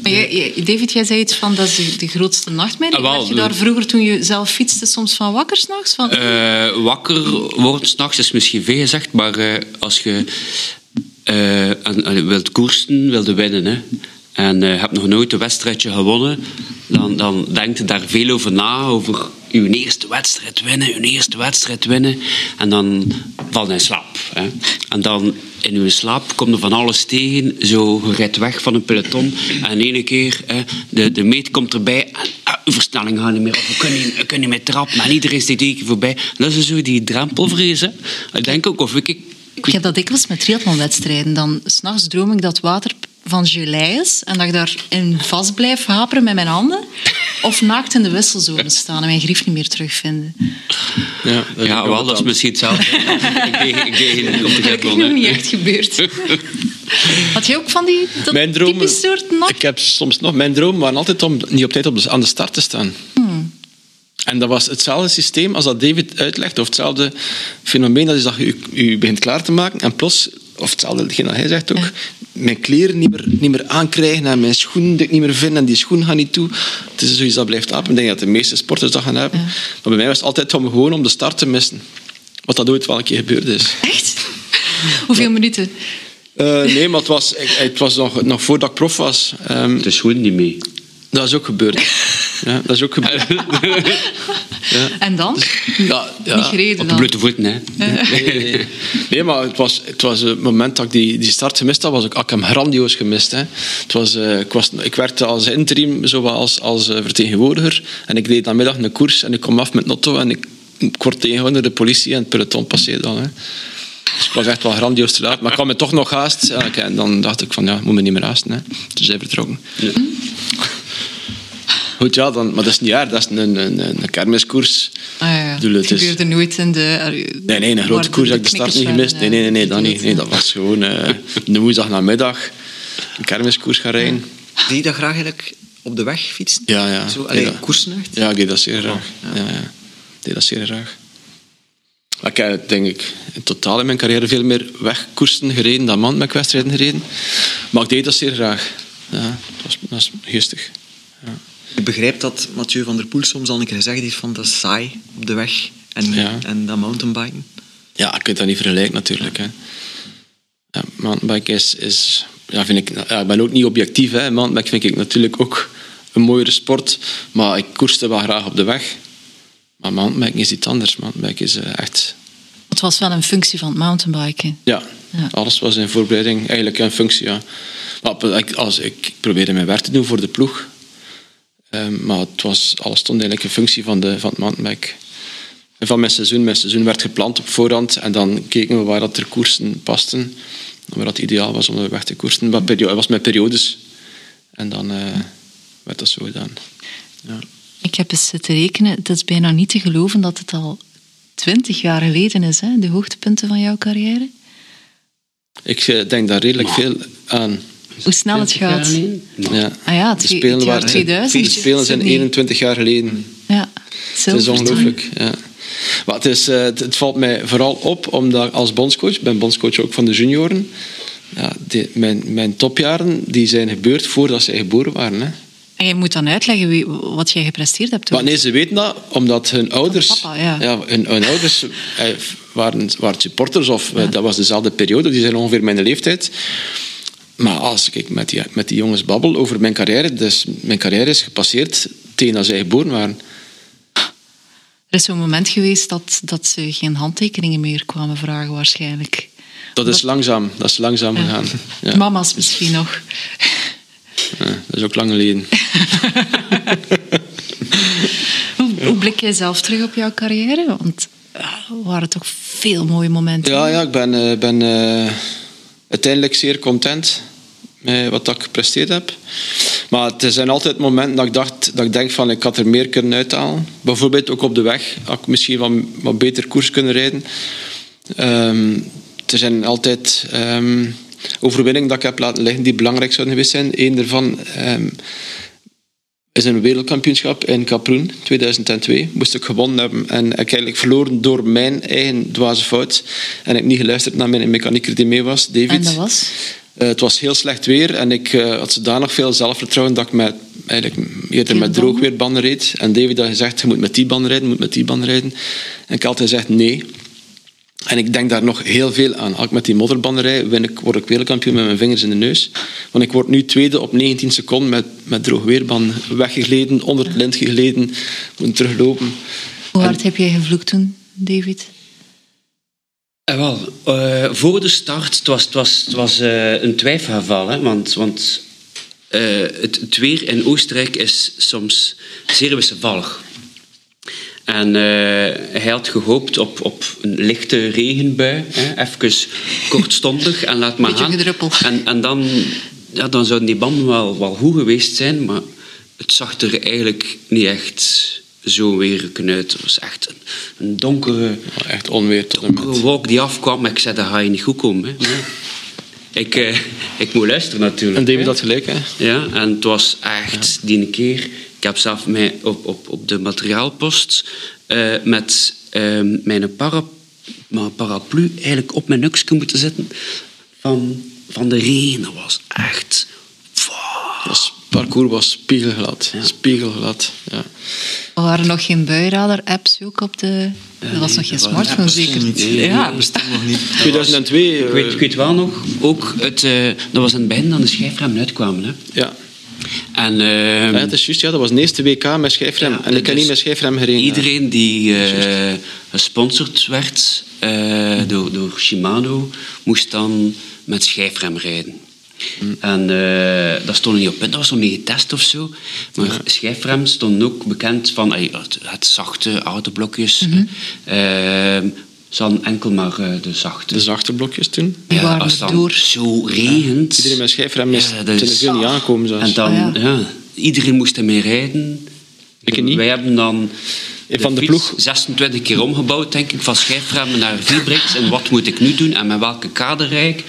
Maar jij- jij- David, jij zei iets van dat is de, de grootste nachtmerrie. Ah, wel, je daar vroeger, toen je zelf fietste, soms van wakker s'nachts? Van, Eh, wakker worden s'nachts is misschien veel gezegd, maar eh, als je en- en wilt koersen, wilde winnen, hè, en eh hebt nog nooit een wedstrijdje gewonnen, dan, dan denkt je daar veel over na, over uw eerste wedstrijd winnen, uw eerste wedstrijd winnen, en dan val je in slaap. Hè. En dan in uw slaap komt er van alles tegen, zo, je rijdt weg van een peloton, en in ene keer, hè, de, de meet komt erbij, en ah, uw versnelling gaat niet meer, of we kunnen niet, we kunnen niet meer trappen, en iedereen steekt één keer voorbij. Dat is zo die drempelvrees. Hè. Ik denk ook, of ik... ik Ik heb dat dikwijls met triathlonwedstrijden. Dan s'nachts droom ik dat water van gelei is en dat ik daarin vast blijf haperen met mijn handen. Of naakt in de wisselzone staan en mijn grief niet meer terugvinden. Ja, dat ja, wel, dat is misschien hetzelfde. ik deed, Dat is nog niet echt gebeurd. Had je ook van die dat soort nacht? ik heb soms nog, mijn dromen waren altijd om niet op tijd op de, aan de start te staan. En dat was hetzelfde systeem als dat David uitlegt, of hetzelfde fenomeen, dat is dat je je begint klaar te maken en plots, of hetzelfde, hetgeen dat hij zegt ook, mijn kleren niet meer, niet meer aankrijgen en mijn schoenen die ik niet meer vind en die schoen gaat niet toe. Het is zoiets dat blijft apen. Ik denk dat de meeste sporters dat gaan hebben. Maar bij mij was het altijd om gewoon om de start te missen. Wat dat ooit wel een keer gebeurd is. Echt? Hoeveel minuten? Eh, nee, maar het was, ik- het was nog, nog voordat ik prof was. Ehm, De schoen niet mee. dat is ook gebeurd. Ja, dat is ook gebeurd. En dan? Ja, ja. Niet gereden Op blote voeten, hè. Nee, nee, nee. Nee, maar het was, het was het moment dat ik die, die start gemist had, was ik, ik hem grandioos gemist. Hè. Het was, eh, ik, was, ik werkte als interim, zo wat als, als eh, vertegenwoordiger. En ik deed namiddag een koers en ik kom af met Notto en ik, ik word tegengehouden door de politie en het peloton passeert dan. Hè. Dus ik was echt wel grandioos te laat. Maar ik had me toch nog haast. Ja, oké, en dan dacht ik van, ja, ik moet me niet meer haasten. Hè. Dus hij vertrokken. Goed, ja, dan, maar dat is niet waar. Dat is een, een, een kermiskoers. Ah, ja. Ik bedoel, het is- gebeurde nooit in de... Nee, nee, een grote de- koers de heb ik de start niet gemist. Nee, nee, nee, nee, dat niet. Nee, dat was gewoon eh een woensdag namiddag een kermiskoers gaan rijden. Deed je dat graag eigenlijk op de weg fietsen? Ja, ja. Zo, alleen dat- koersen echt? Ja, ik deed dat zeer graag. Ja, ja. Ik deed dat zeer graag. Maar ik heb, denk ik, in totaal in mijn carrière veel meer wegkoersen gereden dan mountainbike-wedstrijden gereden. Maar ik deed dat zeer graag. Ja, dat was, dat was geestig. Ik begrijp dat Mathieu van der Poel soms al een keer gezegd heeft van dat is saai op de weg en, Ja. en dat mountainbiken. Ja, je kunt dat niet vergelijken natuurlijk. Hè. Ja, mountainbike is, is ja, vind ik, ja, ik ben ook niet objectief. Hè. Mountainbike vind ik natuurlijk ook een mooiere sport, maar ik koerste wel graag op de weg. Maar mountainbike is iets anders. Mountainbike is eh, echt... Het was wel een functie van het mountainbiken. Ja, Ja. alles was in voorbereiding, eigenlijk een functie. Ja. Maar op- ik, als, ik probeerde mijn werk te doen voor de ploeg, Ehm, maar het was, alles stond eigenlijk in functie van, de, van het mountainbike. En van mijn seizoen. Mijn seizoen werd gepland op voorhand en dan keken we waar dat er koersen pasten. Waar dat ideaal was om de weg te koersen. Maar perio- het was met periodes. En dan eh, werd dat zo gedaan. Ja. Ik heb eens zitten rekenen. Het is bijna niet te geloven dat het al twintig jaar geleden is, hè? de hoogtepunten van jouw carrière. Ik eh, denk daar redelijk veel aan. Hoe snel het gaat. Ja. Ah ja, het, De Spelen, waren, 2000. de Spelen zijn Sydney. 21 jaar geleden. Ja, Het is ongelooflijk. Ja. Maar het, is, eh, het, het valt mij vooral op omdat als bondscoach, ik ben bondscoach ook van de junioren, ja, die- mijn, mijn topjaren die zijn gebeurd voordat zij geboren waren. Hè. En je moet dan uitleggen wie, wat jij gepresteerd hebt. Maar nee, ze weten dat omdat hun ouders, papa, ja. hun, hun ouders eh, waren, waren supporters of eh, dat was dezelfde periode, die zijn ongeveer mijn leeftijd. Maar als ik met die, met die jongens babbel over mijn carrière, dus mijn carrière is gepasseerd tegen dat zij geboren waren. Er is zo'n moment geweest dat, dat ze geen handtekeningen meer kwamen vragen, waarschijnlijk. Dat is langzaam, dat is langzaam gegaan. Ja. Mama's misschien nog. Ja, dat is ook lang geleden. Hoe, hoe blik jij zelf terug op jouw carrière? Want er waren toch veel mooie momenten. Ja, ja ik ben, eh, ben eh, uiteindelijk zeer content met wat ik gepresteerd heb. Maar er zijn altijd momenten dat ik, dacht, dat ik denk van ik had er meer kunnen uithalen. Bijvoorbeeld ook op de weg had ik misschien wat, wat beter koers kunnen rijden. Ehm, er zijn altijd ehm, overwinningen dat ik heb laten liggen die belangrijk zouden geweest zijn. Eén daarvan ehm, is een wereldkampioenschap in Kaproen 2002. Moest ik gewonnen hebben en ik eigenlijk verloren door mijn eigen dwaze fout. En ik heb niet geluisterd naar mijn mechanieker die mee was, David. En dat was? Eh, het was heel slecht weer en ik eh, had zodanig veel zelfvertrouwen dat ik met, eigenlijk eerder met droogweerbanden reed. En David had gezegd, je moet met die banden rijden, je moet met die banden rijden. En ik had altijd gezegd, nee. En ik denk daar nog heel veel aan. Als ik met die modderbanden rijd, win ik, word ik wereldkampioen met mijn vingers in de neus. Want ik word nu tweede op 19 seconden met, met droogweerbanden weggegleden, onder het lint gegleden, moet teruglopen. Hoe hard heb jij gevloekt toen, David? Eh, wel, eh, voor de start, het was, het was, het was eh, een twijfelgeval, hè, want, want eh, het, het weer in Oostenrijk is soms zeer wisselvallig. En hij had gehoopt op, op een lichte regenbui, hè, even kortstondig en laat maar gaan. gedruppel. En, en dan, ja, dan zouden die banden wel, wel goed geweest zijn, maar het zag er eigenlijk niet echt zo weer uit. Het was echt een, een donkere, Echt onweer tot wolk die afkwam, maar ik zei, dat ga je niet goed komen. Hè. Ik, eh, ik moet luisteren natuurlijk. En David hè. had gelijk, hè? Ja, en het was echt die een keer... Ik heb zelf mij op, op, op de materiaalpost eh, met eh, mijn para, mijn paraplu eigenlijk op mijn nuksje moeten zitten van, van de regen. Dat was echt... Het parcours was spiegelglad. Spiegelglad, ja. Er waren nog geen buiradar-apps ook op de... dat was nee, nog geen smartphone, zeker? niet. Nee, ja. Dat bestond nog niet. 2002... Ik weet, ik weet wel nog, ook het, eh, dat was in het begin dat de schijfremmen uitkwamen. Hè. Ja. En, ehm, Ja, het is juist, ja, dat was de eerste WK met schijfrem. Ja, en ik heb dus niet met schijfrem gereden. Iedereen die eh, gesponsord werd eh, door, door Shimano, moest dan met schijfrem rijden. En eh, dat stond niet op punt, dat was nog niet getest of zo. Maar schijfrem stond ook bekend van het, het zachte autoblokjes. Ehm, ze hadden enkel maar eh, de zachte. De zachte blokjes toen. Die waren als het dan erdoor. zo regent. Iedereen met schijfrem is, Ja, er veel niet aangekomen zelfs. En dan, Ah, ja. ja. iedereen moest ermee rijden. Ik niet. Wij hebben dan Van de fiets ploeg. 26 keer omgebouwd, denk ik, van schijfremmen naar vierbreaks. En wat moet ik nu doen en met welke kader rijd ik?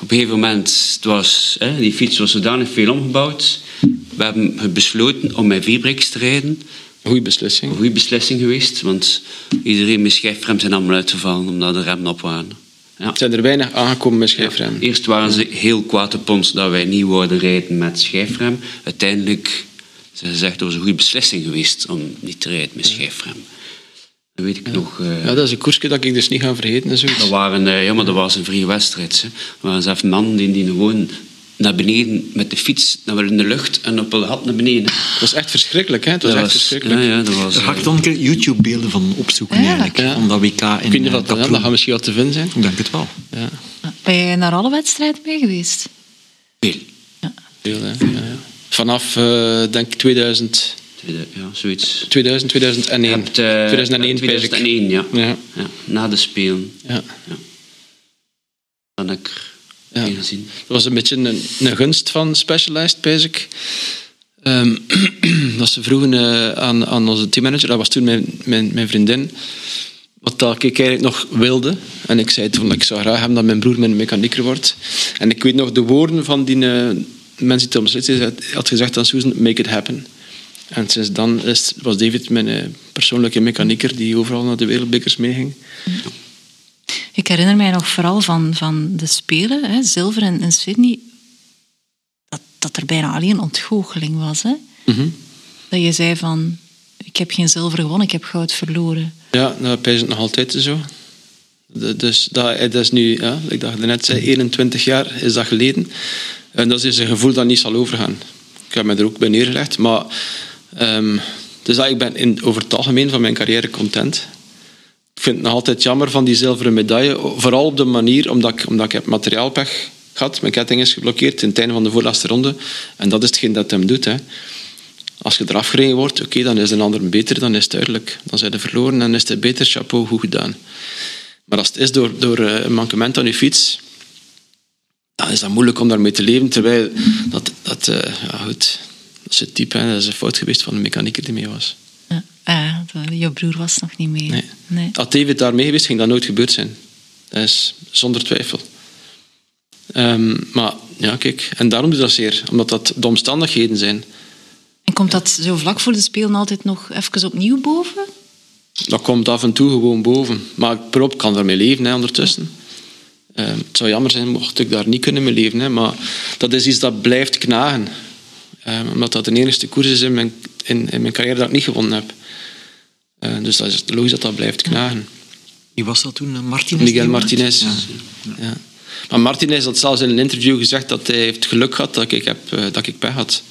Op een gegeven moment, het was, hè, die fiets was zodanig veel omgebouwd. We hebben besloten om met vierbreaks te rijden. Goeie beslissing. Een goede beslissing geweest, want iedereen met schijfrem zijn allemaal uitgevallen omdat de remmen op waren. Ja. Er zijn er weinig aangekomen met schijfrem. Eerst waren ze heel kwaad op ons dat wij niet wouden rijden met schijfrem. Uiteindelijk zijn ze gezegd dat was een goede beslissing geweest om niet te rijden met schijfrem. Dat weet ik nog. eh, Ja, dat is een koersje dat ik dus niet ga vergeten. en zoiets. dat, waren, eh, ja, maar dat was een vrije wedstrijd. Hè. Er waren zelfs mannen die, die gewoon naar beneden met de fiets naar in de lucht en op een hat naar beneden. Dat was echt verschrikkelijk, hè? Het was Dat echt was, verschrikkelijk. ja, ja, dat was, Daar ga eh, ik dan een keer YouTube-beelden van opzoeken, Ja. eigenlijk. Ja. Van dat WK in eh, wat dat Kaproen. dat gaat misschien wel te vinden zijn. Ik denk het wel. Ja, Ben jij naar alle wedstrijden mee geweest? veel. veel, hè. Ja, ja. Vanaf, eh, denk ik, 2000, Tweede- Ja, zoiets. 2000 2001. Je hebt, eh, 2001, 2001, ja. Ja. ja. Na de Spelen. Ja. Dan heb ik Ja. gezien. Dat was een beetje een, een gunst van Specialized, ik. Ehm, dat ze vroegen eh, aan, aan onze teammanager, dat was toen mijn, mijn, mijn vriendin, wat dat ik eigenlijk nog wilde. En ik zei toen, ik zou graag hebben dat mijn broer mijn mechanieker wordt. En ik weet nog de woorden van die uh, mensen die Thomas Litz had gezegd aan Susan, make it happen. En sinds dan is, was David mijn uh, persoonlijke mechanieker die overal naar de wereldbekers meeging. Ik herinner mij nog vooral van, van de Spelen, hè, zilver in, in Sydney, dat, dat er bijna alleen ontgoocheling was. Hè? Mm Dat je zei van, ik heb geen zilver gewonnen, ik heb goud verloren. Ja, dat is het nog altijd zo. Dus dat, dat is nu, ja, ik dacht net zei, 21 jaar is dat geleden. En dat is een gevoel dat niet zal overgaan. Ik heb me er ook bij neergelegd. Maar um, dus ik ben in, over het algemeen van mijn carrière content. Ik vind het nog altijd jammer van die zilveren medaille. Vooral op de manier, omdat ik, omdat ik heb materiaalpech gehad. Mijn ketting is geblokkeerd in het einde van de voorlaatste ronde. En dat is hetgeen dat hem doet. Hè. Als je eraf gereden wordt, oké, dan is een ander beter, dan is het duidelijk. Dan zijn ze verloren en is het beter, chapeau, goed gedaan. Maar als het is door, door eh, een mankement aan je fiets, dan is dat moeilijk om daarmee te leven. Terwijl dat, dat uh, ja goed, dat is het type, dat is een fout geweest van de mechanieker die mee was. Ja, ah, jouw broer was nog niet mee. Nee. nee. Had David daar mee geweest, ging dat nooit gebeurd zijn. Dat is zonder twijfel. Um, maar ja, kijk, en daarom doe dat zeer, omdat dat de omstandigheden zijn. En komt dat zo vlak voor de Spelen altijd nog even opnieuw boven? Dat komt af en toe gewoon boven. Maar ik proop kan ermee leven hè, ondertussen. Uh, het zou jammer zijn mocht ik daar niet kunnen mee leven. Hè, maar dat is iets dat blijft knagen. Uh, omdat dat de enige koers is in mijn, in, in mijn carrière dat ik niet gewonnen heb. Uh, dus dat is logisch dat dat blijft knagen. Wie was dat toen? Martinez? Miguel Martinez. Ja. Ja. Maar Martinez had zelfs in een interview gezegd dat hij heeft geluk gehad dat ik, heb, dat ik pech had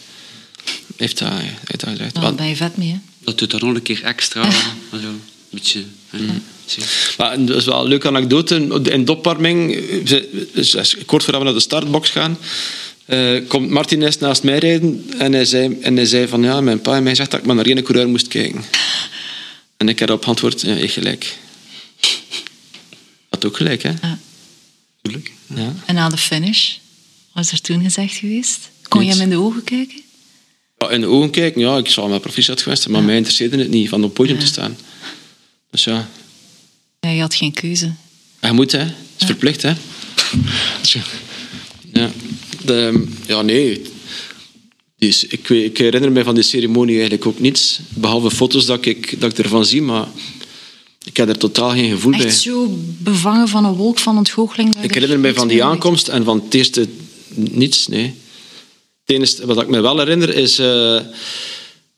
heeft dat, heeft dat gezegd. Daar ben je vet mee, hè? Dat doet dan nog een keer extra. zo, een beetje... Mm. Maar dat is wel een leuke anekdote. In Dopparming, dus kort voordat we naar de startbox gaan, uh, komt Martinez naast mij rijden en hij zei, en hij zei van ja, mijn pa en mij zegt dat ik maar naar één coureur moest kijken. En ik heb op antwoord, ja, ik gelijk. Had ook gelijk, hè? Ja. Tuurlijk. Ja. En na de finish, wat is er toen gezegd geweest? Kon je hem in de ogen kijken? Ja, in de ogen kijken, ja, ik zou mijn proficiat geweest maar mij interesseerde het niet van op het podium te staan. Dus ja. Ja, je had geen keuze. Je moet, hè. Het is verplicht, hè. ja. De, ja, nee. Dus ik, ik, herinner me van die ceremonie eigenlijk ook niets. Behalve foto's dat ik, dat ik ervan zie, maar ik heb er totaal geen gevoel Echt bij. Echt zo bevangen van een wolk van ontgoocheling? Ik herinner me van die aankomst en van het eerste niets, nee. Het enige wat ik me wel herinner is uh,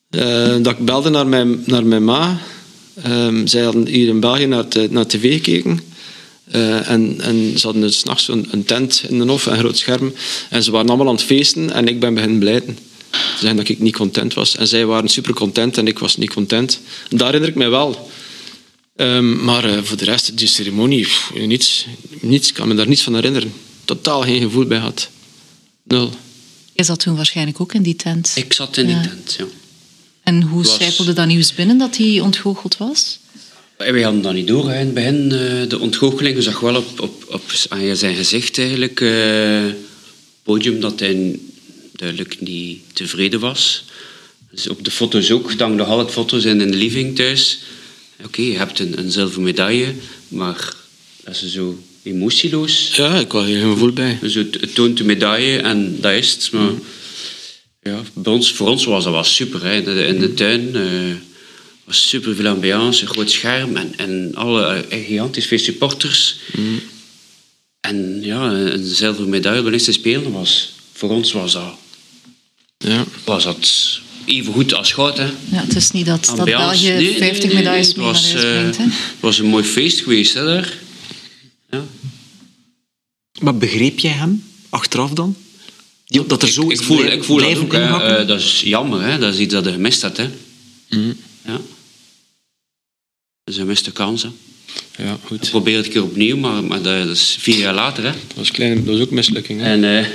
uh, dat ik belde naar mijn, naar mijn ma. Um, zij hadden hier in België naar, te, naar tv gekeken. Uh, en, en ze hadden dus s'nachts een, een tent in de hof, een groot scherm. En ze waren allemaal aan het feesten en ik ben beginnen blijten. Ze zeggen dat ik niet content was. En zij waren super content en ik was niet content. En daar herinner ik mij wel. Um, maar voor de rest, die ceremonie, pff, niets, niets. Ik kan me daar niets van herinneren. Totaal geen gevoel bij had. Nul. Je zat toen waarschijnlijk ook in die tent. Ik zat in Ja. die tent, ja. En hoe was- sijpelde dat nieuws binnen dat hij ontgoocheld was? Wij hadden dat niet door. In het begin, eh, de ontgoocheling, je zag wel op, op, op aan zijn gezicht eigenlijk, eh, podium, dat hij duidelijk niet tevreden was. Dus op de foto's ook, dan nog altijd foto's in, in de living thuis. Oké, je hebt een, een zilveren medaille, maar dat is zo emotieloos. Ja, ik had er geen gevoel bij. Dus het, het toont de medaille en dat is het. Maar ja, bij ons, voor ons was dat wel super. Hè. In, de, in de tuin eh, was super veel ambiance, een groot scherm en, en alle eh, gigantisch veel supporters. En ja, een zilveren medaille bij de Spelen was voor ons was dat, Ja. was dat even goed als goud. Hè. Ja, het is niet dat, dat Ambiance. België Nee, nee, 50 nee, nee, medailles het mee naar was, eh, brengt. Hè? Het was een mooi feest geweest hè, daar. Ja. Maar begreep jij hem achteraf dan? Die, dat er zo ik, is ik voel, ik voel dat ook. hè. Eh, dat is jammer. Hè. Dat is iets dat je gemist had. Hè. Mhm. Ja. Dat is een miste kans. Hè. Ja, Ik goed. probeer het een keer opnieuw, maar, maar dat is vier jaar later. Hè. Dat was, klein, dat was ook mislukking. Hè? En eh,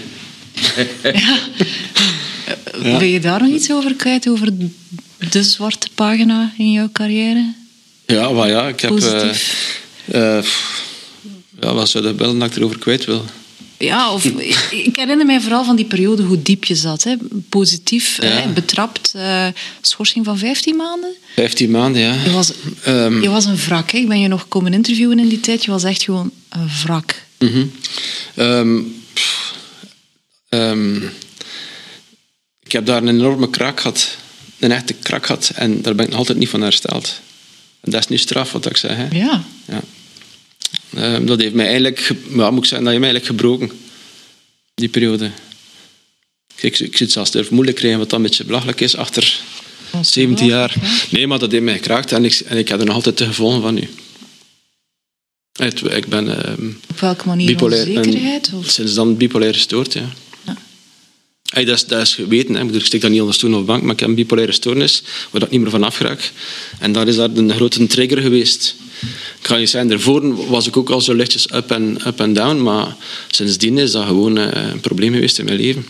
Wil je daar nog iets over kwijt, over de zwarte pagina in jouw carrière? Ja, maar ja, ik heb... eh, Positief. eh, pff, ja, wat zou dat bellen dat ik erover kwijt wil? Ja, of, ik herinner mij vooral van die periode hoe diep je zat. Hè. Positief, Ja. hè, betrapt, eh, schorsing van 15 maanden. 15 maanden, ja. Je was, Ehm. je was een wrak. Hè. Ik ben je nog komen interviewen in die tijd. Je was echt gewoon een wrak. Mhm. Ehm, pff, ehm, ik heb daar een enorme krak gehad. Een echte krak gehad. En daar ben ik nog altijd niet van hersteld. En dat is nu straf, wat ik zeg. Hè. Ja. Ja. Ehm, dat heeft mij eigenlijk, ge- ja, moet ik zeggen, dat heeft mij eigenlijk gebroken. Die periode. Ik, ik, zit zelfs durf moeilijk krijgen, wat dan een beetje belachelijk is, achter Dat is 17 jaar. Nee, maar dat heeft mij geraakt en ik, en ik heb er nog altijd de gevolgen van nu. Het- Ik ben ehm, Op welke manier bipolair. onzekerheid? Of? sinds dan bipolair gestoord, ja. Ja. Hey, dat, is, dat is geweten. Hè. Ik steek dat niet onder stoel of bank, maar ik heb een bipolaire stoornis waar ik niet meer van afgeraak. En daar is daar een grote trigger geweest. Ik kan je zeggen, daarvoor was ik ook al zo lichtjes up en up down, maar sindsdien is dat gewoon eh, een probleem geweest in mijn leven.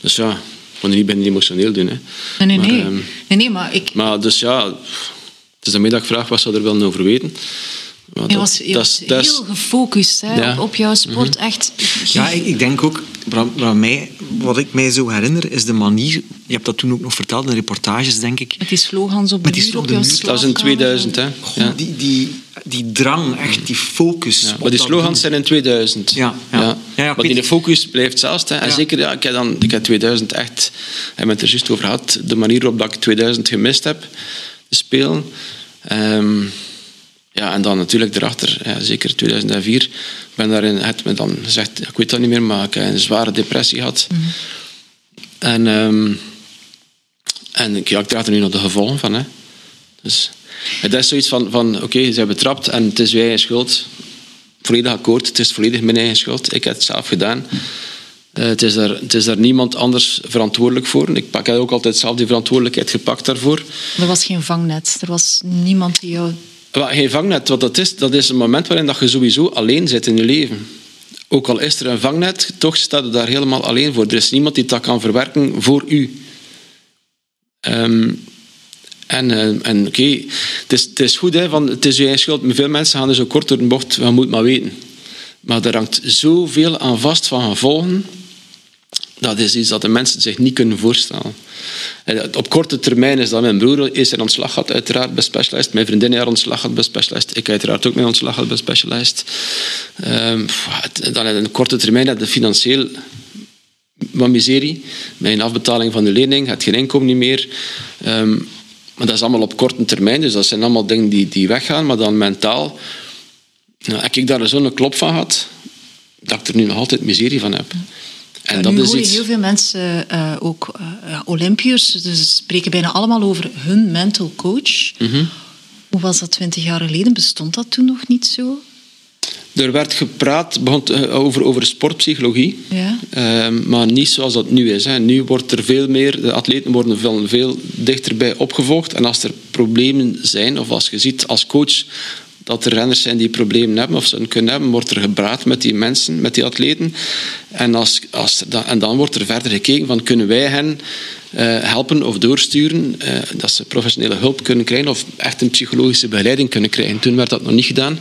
Dus ja, ik kon niet binnen emotioneel doen. Hè. Nee, nee, Maar, nee. ehm, nee, nee, maar ik... maar dus ja, het is een middag vraag wat zou er wel over weten. Je dat- was, je dat was is- dat is- heel gefocust hè, Ja. op, op jouw sport. Echt. Ja, ik, ik denk ook, wat, wat, mij, wat ik mij zo herinner, is de manier... Je hebt dat toen ook nog verteld in reportages, denk ik. Met die slogans op de Met die muur, op de jouw muur. dat was in slaapkamer. 2000, hè. Goh, Ja. die, die, die drang, echt die focus. Ja, maar die slogans zijn in 2000. Ja, ja. Ja, maar die focus blijft hetzelfde. hè. En Ja. zeker, ja, ik heb dan, ik heb 2000 echt, en met het er juist over gehad, de manier waarop dat ik 2000 gemist heb, te spelen. Ehm, ja, en dan natuurlijk erachter, ja, zeker 2004, ik ben daarin, het me dan gezegd, ik weet dat niet meer, maar ik heb een zware depressie gehad. En, ehm, en ik, ja, ik draag er nu nog de gevolgen van. Hè. Dus, het is zoiets van, van oké, ze zijn betrapt en het is uw eigen schuld. Volledig akkoord, het is volledig mijn eigen schuld. Ik heb het zelf gedaan. Eh, het, is daar, het is daar niemand anders verantwoordelijk voor. Ik pak ook altijd zelf die verantwoordelijkheid gepakt daarvoor. Er was geen vangnet. Er was niemand die jou... Geen vangnet, wat dat is, dat is een moment waarin dat je sowieso alleen zit in je leven. Ook al is er een vangnet, toch staat je daar helemaal alleen voor. Er is niemand die dat kan verwerken voor u. Ehm, en eh, en oké, het, is, het is goed, hè, van, het is je eigen schuld. Veel mensen gaan er zo kort door de bocht, je moet maar weten. Maar er hangt zoveel aan vast van gevolgen. Dat is iets dat de mensen zich niet kunnen voorstellen. En Op korte termijn is dat mijn broer is in ontslag gehad, uiteraard bij Specialized. Mijn vriendin heeft ontslag gehad bij Specialized. Ik uiteraard ook mijn ontslag gehad bij Specialized. Ehm, het- dan in korte termijn heb je financieel wat miserie. Een afbetaling van de lening, het geen inkomen niet meer. Ehm, maar dat is allemaal op korte termijn, dus dat zijn allemaal dingen die, die weggaan. Maar dan mentaal nou, heb ik daar zo'n klop van gehad, dat ik er nu nog altijd miserie van heb. En dat nu is hoor je iets... heel veel mensen, eh, ook eh, Olympiërs, dus spreken bijna allemaal over hun mental coach. Mhm. Hoe was dat twintig jaar geleden? Bestond dat toen nog niet zo? Er werd gepraat begon, eh, over, over sportpsychologie, Ja. Ehm, maar niet zoals dat nu is. Hè. Nu wordt er veel meer, de atleten worden veel, veel dichterbij opgevolgd. En als er problemen zijn, of als je ziet als coach dat er renners zijn die problemen hebben of ze kunnen hebben, wordt er gepraat met die mensen, met die atleten. En, als, als, en dan wordt er verder gekeken van kunnen wij hen eh, helpen of doorsturen, eh, dat ze professionele hulp kunnen krijgen of echt een psychologische begeleiding kunnen krijgen. Toen werd dat nog niet gedaan.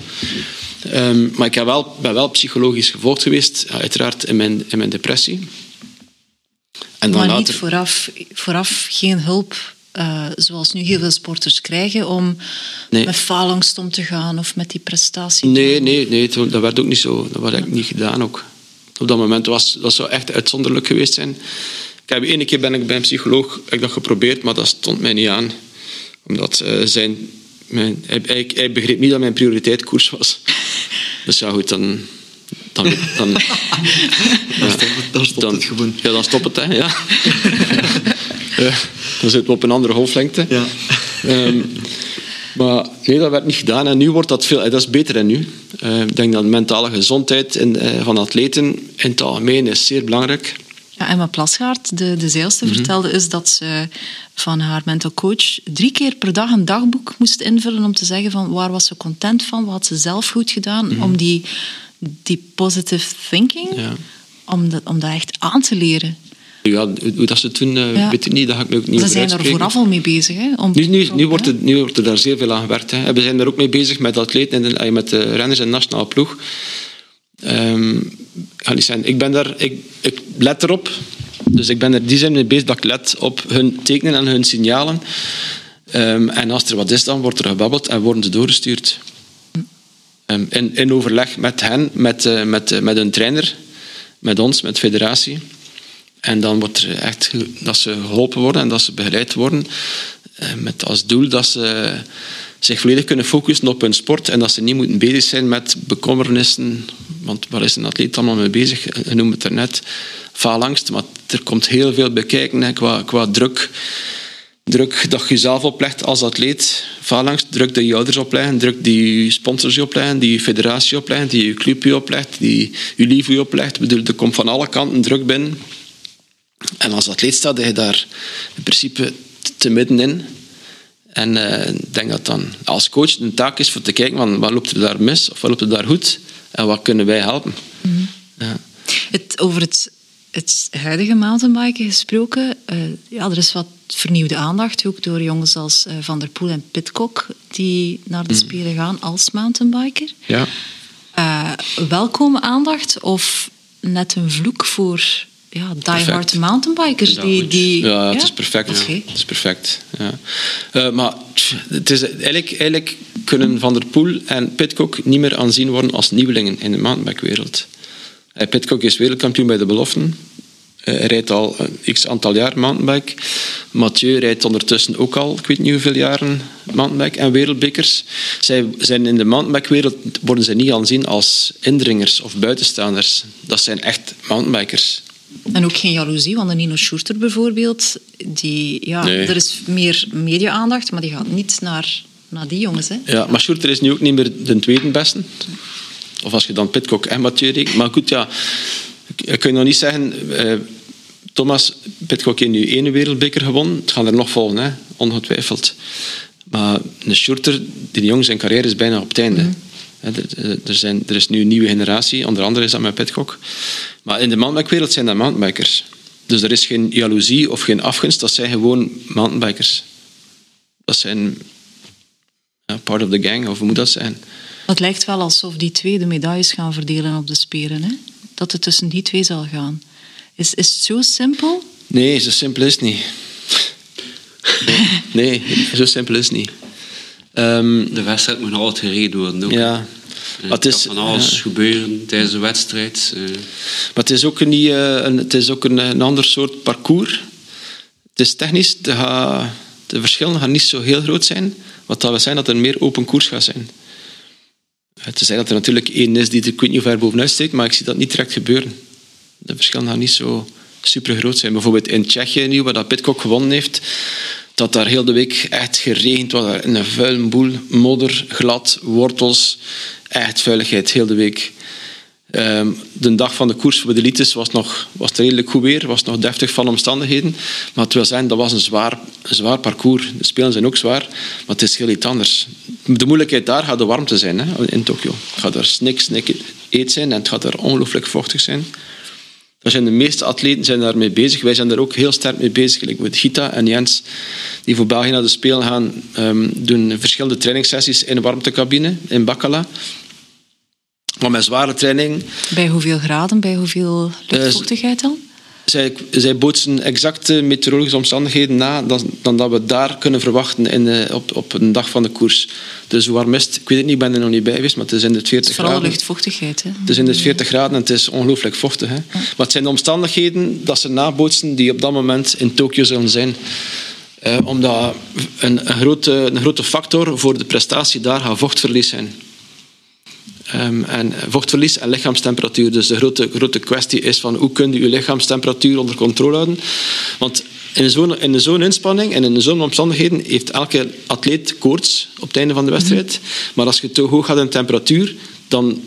Ehm, maar ik heb wel, ben wel psychologisch gevolgd geweest, uiteraard in mijn, in mijn depressie. En dan maar later, niet vooraf, vooraf geen hulp, eh, zoals nu heel veel sporters krijgen, om Nee. met faalangst om te gaan of met die prestatie. Nee, nee, nee, dat werd ook niet zo. Dat werd eigenlijk niet gedaan ook. Op dat moment was dat zou echt uitzonderlijk geweest zijn. Ik heb ene keer ben ik bij een psycholoog heb ik dat geprobeerd, maar dat stond mij niet aan. Omdat eh, zijn, mijn, hij, hij, hij begreep niet dat mijn prioriteit koers was. Dus ja, goed, dan... Dan, dan, ja, dan stopt het gewoon. Ja, dan stopt het, hè. Ja. Ja, dan zitten we op een andere golflengte. Ja. Ehm, maar nee, dat werd niet gedaan. En nu wordt dat veel... eh, Dat is beter dan nu. Eh, ik denk dat mentale gezondheid in, eh, van atleten in het algemeen is zeer belangrijk. Ja, Emma Plasgaard, de, de zeilster, Mhm. vertelde is dat ze van haar mental coach drie keer per dag een dagboek moest invullen om te zeggen van waar was ze content van, wat had ze zelf goed gedaan, om die, die positive thinking, Mhm. Ja. om, dat, om dat echt aan te leren. Ja, hoe, dat ze toen... eh, Ja. weet ik niet, dat ga ik me ook niet Ze zijn er vooraf al mee bezig. Hè, om Nu, nu, nu, wordt er, nu wordt er daar zeer veel aan gewerkt. Hè. We zijn er ook mee bezig met atleten en de- eh, met de renners in de nationale ploeg. Ehm, ik ben daar, ik, ik let erop. Dus ik ben er die zijn mee bezig dat ik let op hun tekenen en hun signalen. Ehm, en als er wat is, dan wordt er gebabbeld en worden ze doorgestuurd. Um, in, in overleg met hen, met, uh, met, uh, met een trainer, met ons, met de federatie. En dan wordt er echt dat ze geholpen worden en dat ze begeleid worden. Uh, met als doel dat ze zich volledig kunnen focussen op hun sport en dat ze niet moeten bezig zijn met bekommernissen. Want waar is een atleet allemaal mee bezig? Je noemt het er net. Faalangst, maar er komt heel veel bekijken hè, qua, qua druk druk dat je jezelf oplegt als atleet, faalangst, druk dat je ouders opleggen, druk die je sponsors je opleggen, die je federatie opleggen, die je club je oplegt, die je lief je oplegt. Ik bedoel, er komt van alle kanten druk binnen. En als atleet staat je daar in principe te middenin. En uh, ik denk dat dan als coach een taak is voor te kijken van wat loopt er daar mis of wat loopt er daar goed en wat kunnen wij helpen. Mm -hmm. ja. het, over het het huidige mountainbiken gesproken, uh, ja, er is wat vernieuwde aandacht, ook door jongens als uh, Van der Poel en Pitcock, die naar de Spelen gaan als mountainbiker. Ja. Welkome aandacht of net een vloek voor ja, diehard mountainbikers? Die, die, ja, ja, het is perfect. Okay. Het is perfect. Ja. maar het is, eigenlijk, eigenlijk kunnen Van der Poel en Pitcock niet meer aanzien worden als nieuwelingen in de mountainbikewereld. Pitcock is wereldkampioen bij de beloften. Hij rijdt al een x aantal jaar mountainbike. Mathieu rijdt ondertussen ook al, ik weet niet hoeveel jaren, mountainbike en wereldbekers. Zij zijn in de mountainbike-wereld worden ze niet aanzien als indringers of buitenstaanders. Dat zijn echt mountainbikers. En ook geen jaloezie, want een Nino Schurter bijvoorbeeld, die, ja, nee. er is meer media-aandacht, maar die gaat niet naar, naar die jongens. Hè? Ja, maar Schurter is nu ook niet meer de tweede beste. Of als je dan Pitcock en Mathieu rekent. Maar goed, ja, ik kan nog niet zeggen... Eh, Thomas Pitcock heeft nu één wereldbeker gewonnen. Het gaan er nog volgen, hè? ongetwijfeld. Maar een shorter, die jong zijn carrière is bijna op het einde. Mm. Er, zijn, er is nu een nieuwe generatie, onder andere is dat met Pitcock. Maar in de mountainbikewereld zijn dat mountainbikers. Dus er is geen jaloezie of geen afgunst, dat zijn gewoon mountainbikers. Dat zijn ja, part of the gang, of hoe moet dat zijn? Het lijkt wel alsof die twee de medailles gaan verdelen op de speren. Hè? Dat het tussen die twee zal gaan. Is, is het zo simpel? Nee, zo simpel is het niet. Nee, zo simpel is het niet. Um, de wedstrijd moet altijd gereden worden. Ook. Ja. Er het is van alles gebeuren tijdens de wedstrijd. Uh. Maar het is ook, niet, uh, een, het is ook een, een ander soort parcours. Het is technisch, de, de verschillen gaan niet zo heel groot zijn. Wat dat wil zijn dat er meer open koers gaat zijn. Het is dat er natuurlijk één is die er ik weet niet ver bovenuit steekt, maar ik zie dat niet direct gebeuren. De verschillen gaan niet zo super groot zijn. Bijvoorbeeld in Tsjechië nu, waar dat Pitcock gewonnen heeft, dat daar heel de week echt geregend was. Een vuil boel, modder, glad, wortels, echt vuiligheid heel de week. Um, de dag van de koers voor de elites was, nog, was het redelijk goed weer, was nog deftig van omstandigheden. Maar het zijn, dat was een zwaar, een zwaar parcours. De spelen zijn ook zwaar, maar het is heel iets anders. De moeilijkheid daar gaat de warmte zijn hè, in Tokio. Het gaat er snik, snik eet zijn en het gaat er ongelooflijk vochtig zijn. Daar zijn de meeste atleten zijn daarmee bezig. Wij zijn daar ook heel sterk mee bezig. Like met Gita en Jens, die voor België naar de Spelen gaan, um, doen verschillende trainingssessies in de warmtecabine in Bakkala. Maar met zware training. Bij hoeveel graden, bij hoeveel luchtvochtigheid dan? Zij, zij bootsen exacte meteorologische omstandigheden na dan, dan dat we daar kunnen verwachten in, op, op een dag van de koers. Dus hoe warm is het? Ik weet het niet, ik ben er nog niet bij geweest, maar het is in de 40 vooral graden. luchtvochtigheid. Hè? Het is in de 40 graden en het is ongelooflijk vochtig. Hè? Ja. Maar het zijn de omstandigheden dat ze nabootsen die op dat moment in Tokio zullen zijn. Uh, omdat een, een, grote, een grote factor voor de prestatie daar gaat vochtverlies zijn. Um, en vochtverlies en lichaamstemperatuur. Dus de grote, grote kwestie is van hoe kun je je lichaamstemperatuur onder controle houden. Want in zo'n, in zo'n inspanning en in zo'n omstandigheden heeft elke atleet koorts op het einde van de wedstrijd. Mm -hmm. Maar als je te hoog gaat in temperatuur, dan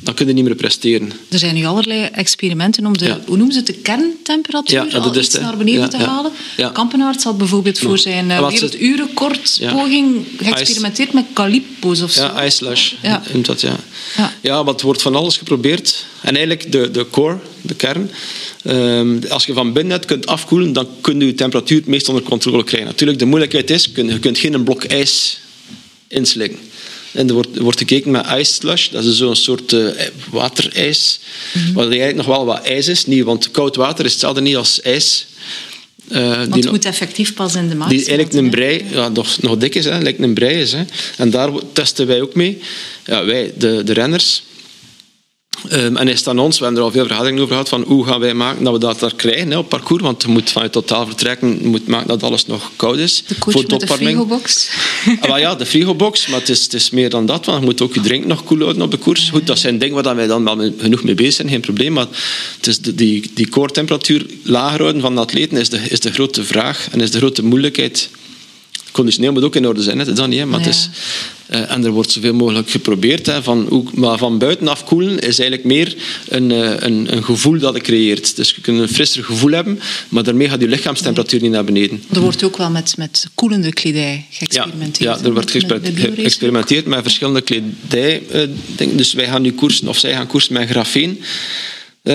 dan kun je niet meer presteren. Er zijn nu allerlei experimenten om de, ja. hoe noemen ze het, de kerntemperatuur ja, al iets naar beneden ja, te halen. Ja. Kampenaerts had bijvoorbeeld voor zijn uh, werelduurrecordpoging geëxperimenteerd met calippo's of zo. Ja, slush. Ja. Dat, ja. Ja. ja, wat wordt van alles geprobeerd. En eigenlijk de, de core, de kern, um, als je van binnenuit kunt afkoelen, dan kun je je temperatuur het meest onder controle krijgen. Natuurlijk, de moeilijkheid is, je kunt geen blok ijs inslikken. En er wordt, er wordt gekeken met ice slush. Dat is zo'n soort uh, waterijs. Waar eigenlijk nog wel wat ijs is. Niet, want koud water is hetzelfde niet als ijs. Uh, Want het moet effectief pas in de maag Die eigenlijk een brei, ja, nog, nog dik is, hè, lijkt een brei is. Hè. En daar testen wij ook mee. Ja, wij, de, de renners. Um, en is aan ons, we hebben er al veel vergaderingen over gehad, van hoe gaan wij maken dat we dat daar krijgen hè, op parcours, want je moet vanuit totaal vertrekken, je moet maken dat alles nog koud is. De voor de frigobox. ah, ja, de frigobox, maar het is, het is meer dan dat, want je moet ook je drink nog koel houden op de koers. Goed, dat zijn dingen waar wij dan wel genoeg mee bezig zijn, geen probleem, maar het is de, die, die koortemperatuur lager houden van de atleten is de, is de grote vraag en is de grote moeilijkheid conditioneel moet ook in orde zijn, hè, dat is dat niet. Hè, maar het is, uh, en er wordt zoveel mogelijk geprobeerd. Hè, van, maar van buitenaf koelen is eigenlijk meer een, uh, een, een, gevoel dat het creëert. Dus je kunt een frisser gevoel hebben, maar daarmee gaat je lichaamstemperatuur niet naar beneden. Er wordt ook wel met, met koelende kledij geëxperimenteerd. Ja, ja er wordt geëxperimenteerd met verschillende kledij. Uh, denk, dus wij gaan nu koersen, of zij gaan koersen met grafeen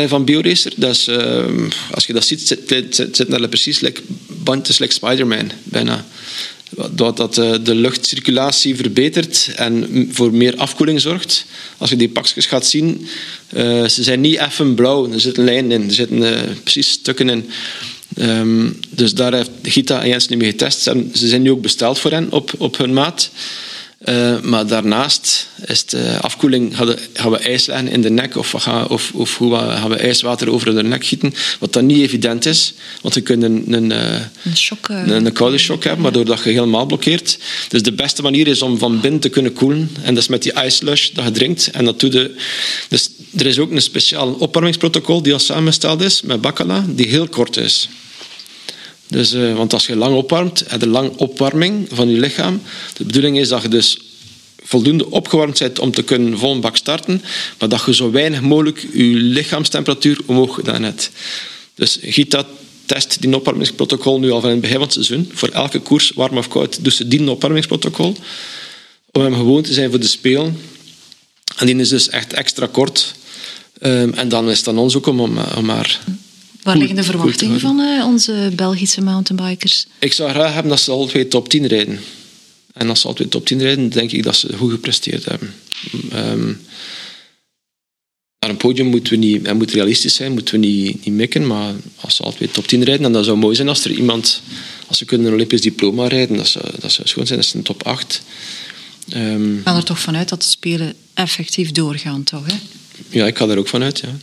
van BioRacer. Dat is, als je dat ziet, zit, zit, precies like, bandjes like Spider-Man, bijna dat, eh, de luchtcirculatie verbetert en voor meer afkoeling zorgt. Als je die pakjes gaat zien, uh, ze zijn niet even blauw. Er zitten lijnen in, er zitten uh, precies stukken in. Um, dus daar heeft Gita en Jens nu mee getest. Ze zijn nu ook besteld voor hen op, op hun maat. Uh, maar daarnaast is de afkoeling, gaan we, gaan we ijs leggen in de nek of, gaan, of, of hoe gaan we ijswater over de nek gieten, wat dan niet evident is, want we kunnen een, een, een, shock, een, een koude shock hebben, waardoor dat je helemaal blokkeert. Dus de beste manier is om van binnen te kunnen koelen, en dat is met die ice slush dat je drinkt. En dat de, dus er is ook een speciaal opwarmingsprotocol die al samengesteld is met Bacala, die heel kort is. Dus, uh, want als je lang opwarmt, heb je lang opwarming van je lichaam. De bedoeling is dat je dus voldoende opgewarmd bent om te kunnen vol starten, maar dat je zo weinig mogelijk je lichaamstemperatuur omhoog gedaan hebt. Dus Gita test die opwarmingsprotocol nu al van het begin van het seizoen. Voor elke koers, warm of koud, dus ze die opwarmingsprotocol. Om hem gewoon te zijn voor de Spelen. En die is dus echt extra kort. Um, en dan is het aan ons ook om, om maar Waar liggen de verwachtingen van uh, onze Belgische mountainbikers? Ik zou graag hebben dat ze al twee top 10 rijden. En als ze al twee top 10 rijden, denk ik dat ze goed gepresteerd hebben. Um, naar een podium moeten we niet, moet realistisch zijn, moeten we niet, niet mikken. Maar als ze al twee top 10 rijden, dan dat zou mooi zijn als er iemand, als ze kunnen een Olympisch diploma rijden, dat zou, dat zou schoon zijn. Dat is een top 8. Um, ehm, ik ga er toch vanuit dat de Spelen effectief doorgaan, toch? Hè? Ja, ik ga er ook vanuit, ja.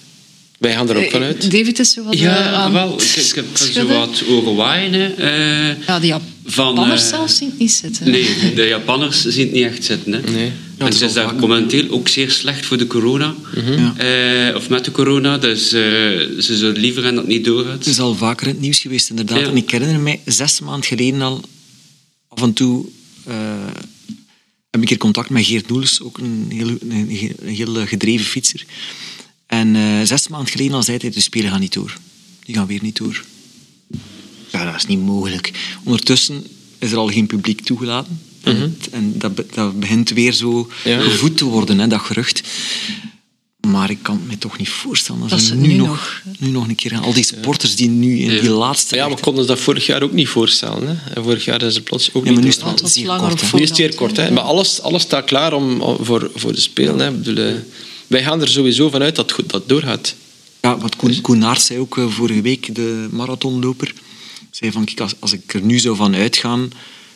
Wij gaan er ook eh, vanuit. David is zo wat Ja, uh, wel. Ik, ik heb zo wat horen waaien. Uh, ja, die Japanners uh, zelfs zien het niet zitten. Nee, de Japanners zien het niet echt zitten. Hè. Nee. Ja, en ze is daar momenteel ook zeer slecht voor de corona. Mm of met de corona. Dus ze zouden liever en dat niet doorgaat. Het is al vaker in het nieuws geweest, inderdaad. Ja. En ik herinner mij, zes maanden geleden al, af en toe heb ik hier contact met Geert Noels, ook een heel, een heel gedreven fietser. En uh, zes maanden geleden al zei hij, de Spelen gaan niet door. Die gaan weer niet door. Ja, dat is niet mogelijk. Ondertussen is er al geen publiek toegelaten. En mhm. dat, dat, begint weer zo gevoed te worden, hè, dat gerucht. Maar ik kan me toch niet voorstellen dat, ze nu, nog, nu nog een keer gaan. Al die sporters die nu in die laatste... Ja, we konden ze dat vorig jaar ook niet voorstellen. Hè. En vorig jaar is er plots ook ja, niet... Nu is het zeer kort. Nu is het zeer kort. Hè. Maar alles, alles staat klaar om, voor, voor de Spelen. Hè. Ik bedoel, eh, wij gaan er sowieso vanuit dat dat doorgaat. Ja, wat Koen, Koen Naert zei ook uh, vorige week, de marathonloper, zei van, kijk, als, als ik er nu zou van uitgaan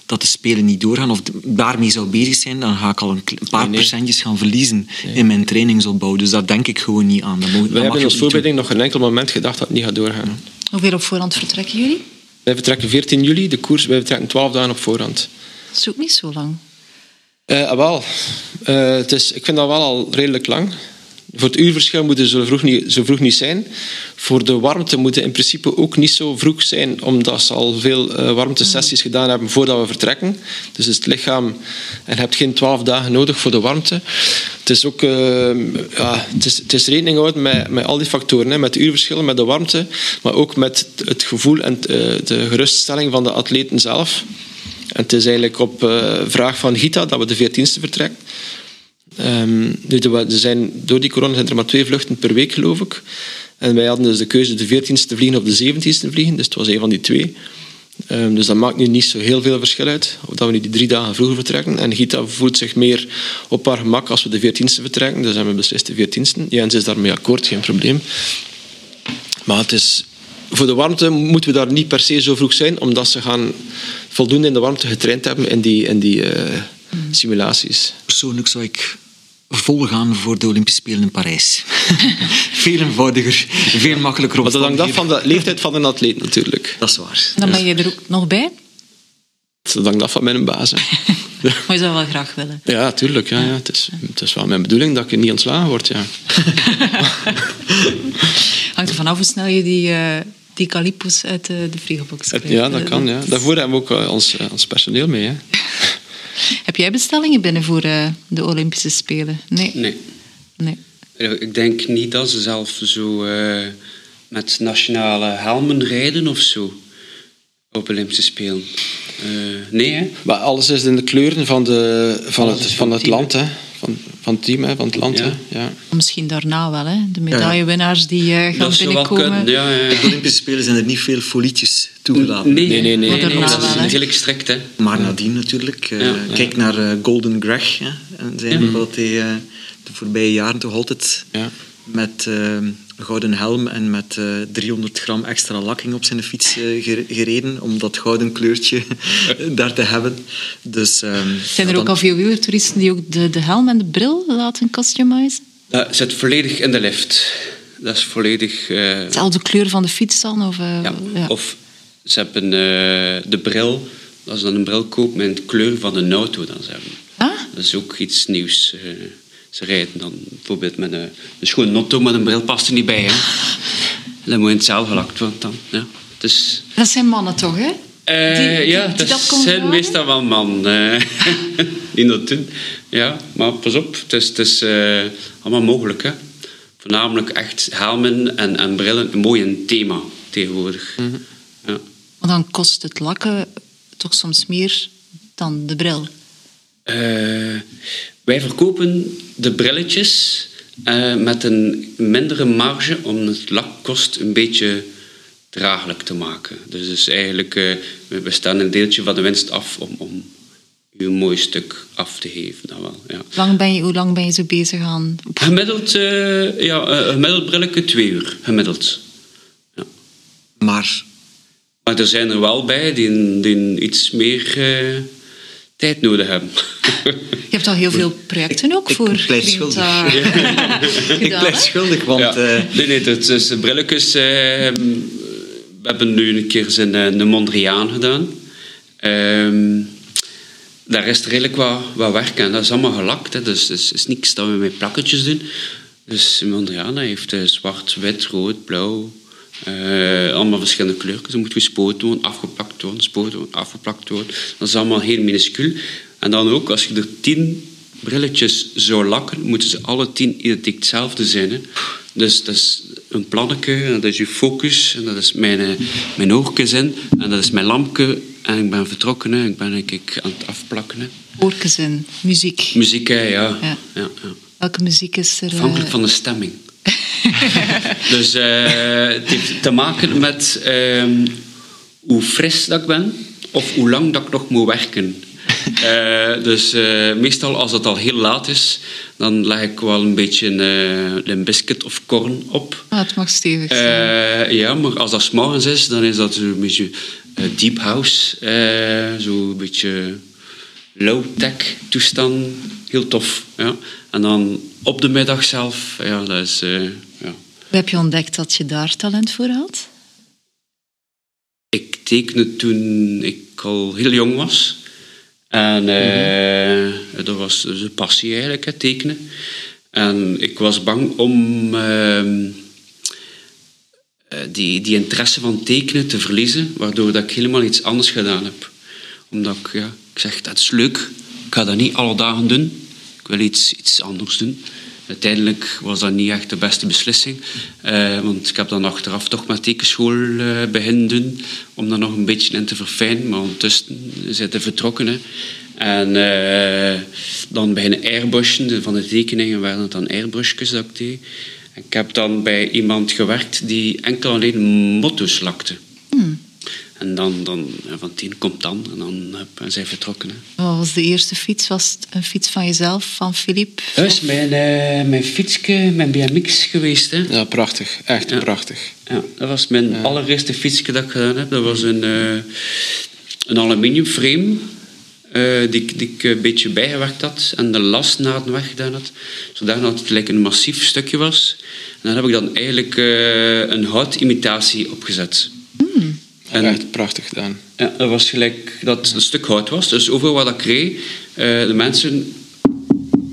dat de Spelen niet doorgaan of daarmee zou bezig zijn, dan ga ik al een paar nee, procentjes gaan verliezen in mijn trainingsopbouw. Dus daar denk ik gewoon niet aan. Dat mag, Wij hebben als voorbereiding nog een enkel moment gedacht dat het niet gaat doorgaan. Hoeveel op voorhand vertrekken jullie? Wij vertrekken 14 juli, de koers, wij vertrekken 12 dagen op voorhand. Dat is ook niet zo lang. Uh, wel, uh, het is, ik vind dat wel al redelijk lang. Voor het uurverschil moet het zo vroeg, niet, zo vroeg niet zijn. Voor de warmte moet het in principe ook niet zo vroeg zijn, omdat ze al veel uh, warmtesessies gedaan hebben voordat we vertrekken. Dus het lichaam, en je hebt geen twaalf dagen nodig voor de warmte. Het is ook ja, het is, het is rekening houden met, met al die factoren, hè, met de uurverschillen, met de warmte, maar ook met het gevoel en de geruststelling van de atleten zelf. Het is eigenlijk op uh, vraag van Gita dat we de 14e vertrekken. Um, er zijn, door die corona zijn er maar twee vluchten per week, geloof ik. En wij hadden dus de keuze de 14e te vliegen of de 17e te vliegen, dus het was een van die twee. Ehm, dus dat maakt nu niet zo heel veel verschil uit. Of dat we nu die drie dagen vroeger vertrekken. En Gita voelt zich meer op haar gemak als we de 14e vertrekken. Dus hebben we beslist de 14e. Jens is daarmee akkoord, geen probleem. Maar het is, voor de warmte moeten we daar niet per se zo vroeg zijn, omdat ze gaan voldoende in de warmte getraind hebben in die, in die eh, simulaties. Persoonlijk zou ik vol gaan voor de Olympische Spelen in Parijs. veel eenvoudiger, veel makkelijker Maar dat hangt af van de leeftijd van een atleet natuurlijk. Dat is waar. Dan ben je er ook nog bij. Dat hangt af van mijn baas. Maar je zou wel graag willen. Ja, natuurlijk. Ja, ja. Het, is, het is wel mijn bedoeling dat ik niet ontslagen word. Ja. Hangt er vanaf hoe snel je die, eh die calipos uit de, de frigobox krijgt. ja, dat kan. Ja. Daarvoor hebben we ook eh, ons, eh, ons personeel mee. Hè. Heb jij bestellingen binnen voor eh, de Olympische Spelen? Nee. Nee. nee. Ik denk niet dat ze zelf zo eh, met nationale helmen rijden of zo op Olympische Spelen. Eh, nee, hè? Maar alles is in de kleuren van, de, van Alles het, van het land. Hè. Van, van het team, hè, van het land. Ja. Hè. Ja. Misschien daarna wel, hè? De medaillewinnaars die eh, gaan dat zou wel binnenkomen. kunnen. Ja. Op de Olympische Spelen zijn er niet veel folietjes toegelaten. Nee, Nee, nee, nee. Maar nee, daarna dat is redelijk strikt, hè. Maar nadien natuurlijk. eh, Ja, ja. Kijk naar eh, Golden Greg. Hè, en zijn wat hij eh, de voorbije jaren toch altijd Ja. met gouden helm en met eh, 300 gram extra lakking op zijn fiets eh, ger- gereden. Om dat gouden kleurtje daar te hebben. Dus, ehm, Zijn er ja, ook al veel wielertoeristen die ook de, de helm en de bril laten customizen? Dat zit volledig in de lift. Dat is volledig... eh, Hetzelfde kleur van de fiets dan? Of, eh, ja. ja. Of ze hebben eh, de bril, als ze dan een bril kopen met de kleur van de auto dan ze hebben. Ah? Dat is ook iets nieuws. Ze rijden dan bijvoorbeeld met een, een schone auto, maar een bril past er niet bij. Hè. Dan moet je het zelf gelakt worden dan. Ja. Dus, Dat zijn mannen toch, hè? Die- die- ja, die dat, dat zijn meestal wel man eh, die dat doen. Ja, maar pas op, het is, het is eh, allemaal mogelijk. Hè. Voornamelijk echt helmen en, en brillen, een mooi een thema tegenwoordig. Mhm. ja. Maar dan kost het lakken toch soms meer dan de bril. Eh, wij verkopen de brilletjes eh, met een mindere marge om het lakkost een beetje draaglijk te maken. Dus, dus eigenlijk, eh, we staan een deeltje van de winst af om, om een mooi stuk af te geven. Dan wel, ja. Hoe lang ben je, hoe lang ben je zo bezig aan... Gemiddeld, eh ja, gemiddeld brilletje twee uur. Gemiddeld. Ja. Maar Maar er zijn er wel bij die, die iets meer eh, tijd nodig hebben. Je hebt al heel veel projecten ook Ik voor pleit Grinta schuldig. ik blijf hè? schuldig, want... ja. eh, nee, nee, het is brilletjes. eh, we hebben nu een keer zijn, eh, de Mondriaan gedaan. Ehm, daar is er redelijk wat, wat werk aan. Dat is allemaal gelakt. Hè. Dus het is, is niks dat we met plakketjes doen. Dus Mondriaan heeft eh, zwart, wit, rood, blauw. Eh, allemaal verschillende kleuren. Dat moet gespoten worden, afgeplakt worden, gespoten worden, afgeplakt worden. Dat is allemaal heel minuscuul. En dan ook, als je er tien brilletjes zou lakken, moeten ze alle tien identiek hetzelfde zijn. Hè. Dus dat is een plannetje, en dat is je focus, en dat is mijn, eh, mijn in, en dat is mijn lampje. En ik ben vertrokken, hè. ik ben ik, aan het afplakken. Hè. In, muziek. Muziek, hè, ja. Ja. ja. Ja, Welke muziek is er? eh, Afhankelijk van de stemming. dus eh, het heeft te maken met ehm, hoe fris dat ik ben of hoe lang dat ik nog moet werken. Eh, dus eh, meestal als het al heel laat is, dan leg ik wel een beetje eh, een biscuit of korn op. Ah, het mag stevig zijn. Eh, ja, maar als dat 's morgens is, dan is dat een beetje deep house. eh zo een beetje low-tech toestand. Heel tof. Ja. En dan op de middag zelf, ja, dat is... heb je ontdekt dat je daar talent voor had? Ik tekende toen ik al heel jong was. En eh, dat was dus een passie eigenlijk, het tekenen. En ik was bang om ehm, eh, die, die interesse van tekenen te verliezen, waardoor dat ik helemaal iets anders gedaan heb. Omdat ik, ja, ik zeg, dat is leuk, ik ga dat niet alle dagen doen. Ik wil iets, iets anders doen. Uiteindelijk was dat niet echt de beste beslissing. eh, want ik heb dan achteraf toch met tekenschool eh beginnen doen. Om daar nog een beetje in te verfijnen. Maar ondertussen zijn ze vertrokken. En eh, dan beginnen airbrushen. Van de tekeningen waren het dan airbrushjes dat ik deed. Ik heb dan bij iemand gewerkt die enkel alleen motto's lakte. En dan, dan van tien komt dan. En dan en zijn vertrokken. Hè. Wat was de eerste fiets? Was het een fiets van jezelf, van Filip? Dat is mijn, eh, mijn fietsje, mijn BMX geweest. Hè. Ja, prachtig. Echt Ja. prachtig. Ja, dat was mijn allereerste fietsje dat ik gedaan heb. Dat was een, eh, een aluminium frame. eh, die, ik- die ik een beetje bijgewerkt had en de lasnaden weggedaan had, zodat het gelijk een massief stukje was. En dan heb ik dan eigenlijk eh, een houtimitatie opgezet. En- Echt prachtig gedaan. Ja, dat was gelijk dat het een stuk hout was. Dus overal wat ik kreeg, eh, de mensen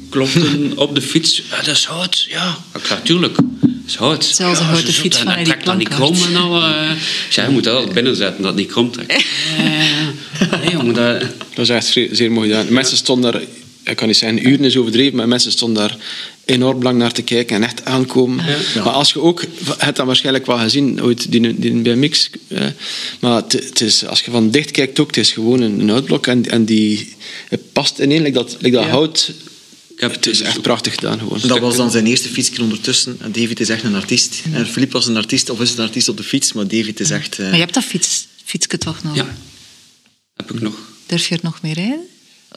klopten op de fiets. "Ah, dat is hout. Ja, tuurlijk. Dat is hout. Zelfs een ja, houten fiets en van dat trekt dan niet krom en al. eh. Ik zei, je moet dat altijd binnenzetten, dat het niet krom trekt. Eh, nee, jongen, dat... Dat was echt zeer mooi gedaan. Mensen stonden daar, ik kan niet zeggen, uren is overdreven, maar mensen stonden daar enorm lang naar te kijken en echt aankomen. Maar als je ook, je hebt dat waarschijnlijk wel gezien, ooit die, die BMX, eh, maar het, het is, als je van dicht kijkt ook, het is gewoon een, een houtblok en, en die, het past ineen, like dat, like dat Ja. hout. Ik heb Het is echt prachtig gedaan gewoon. Dat was dan zijn eerste fietsje ondertussen. En David is echt een artiest. En Filip was een artiest, of is een artiest op de fiets, maar David is echt... eh, Maar je hebt dat fiets, fietsje toch nog? Ja, heb ik nog. Durf je er nog mee rijden?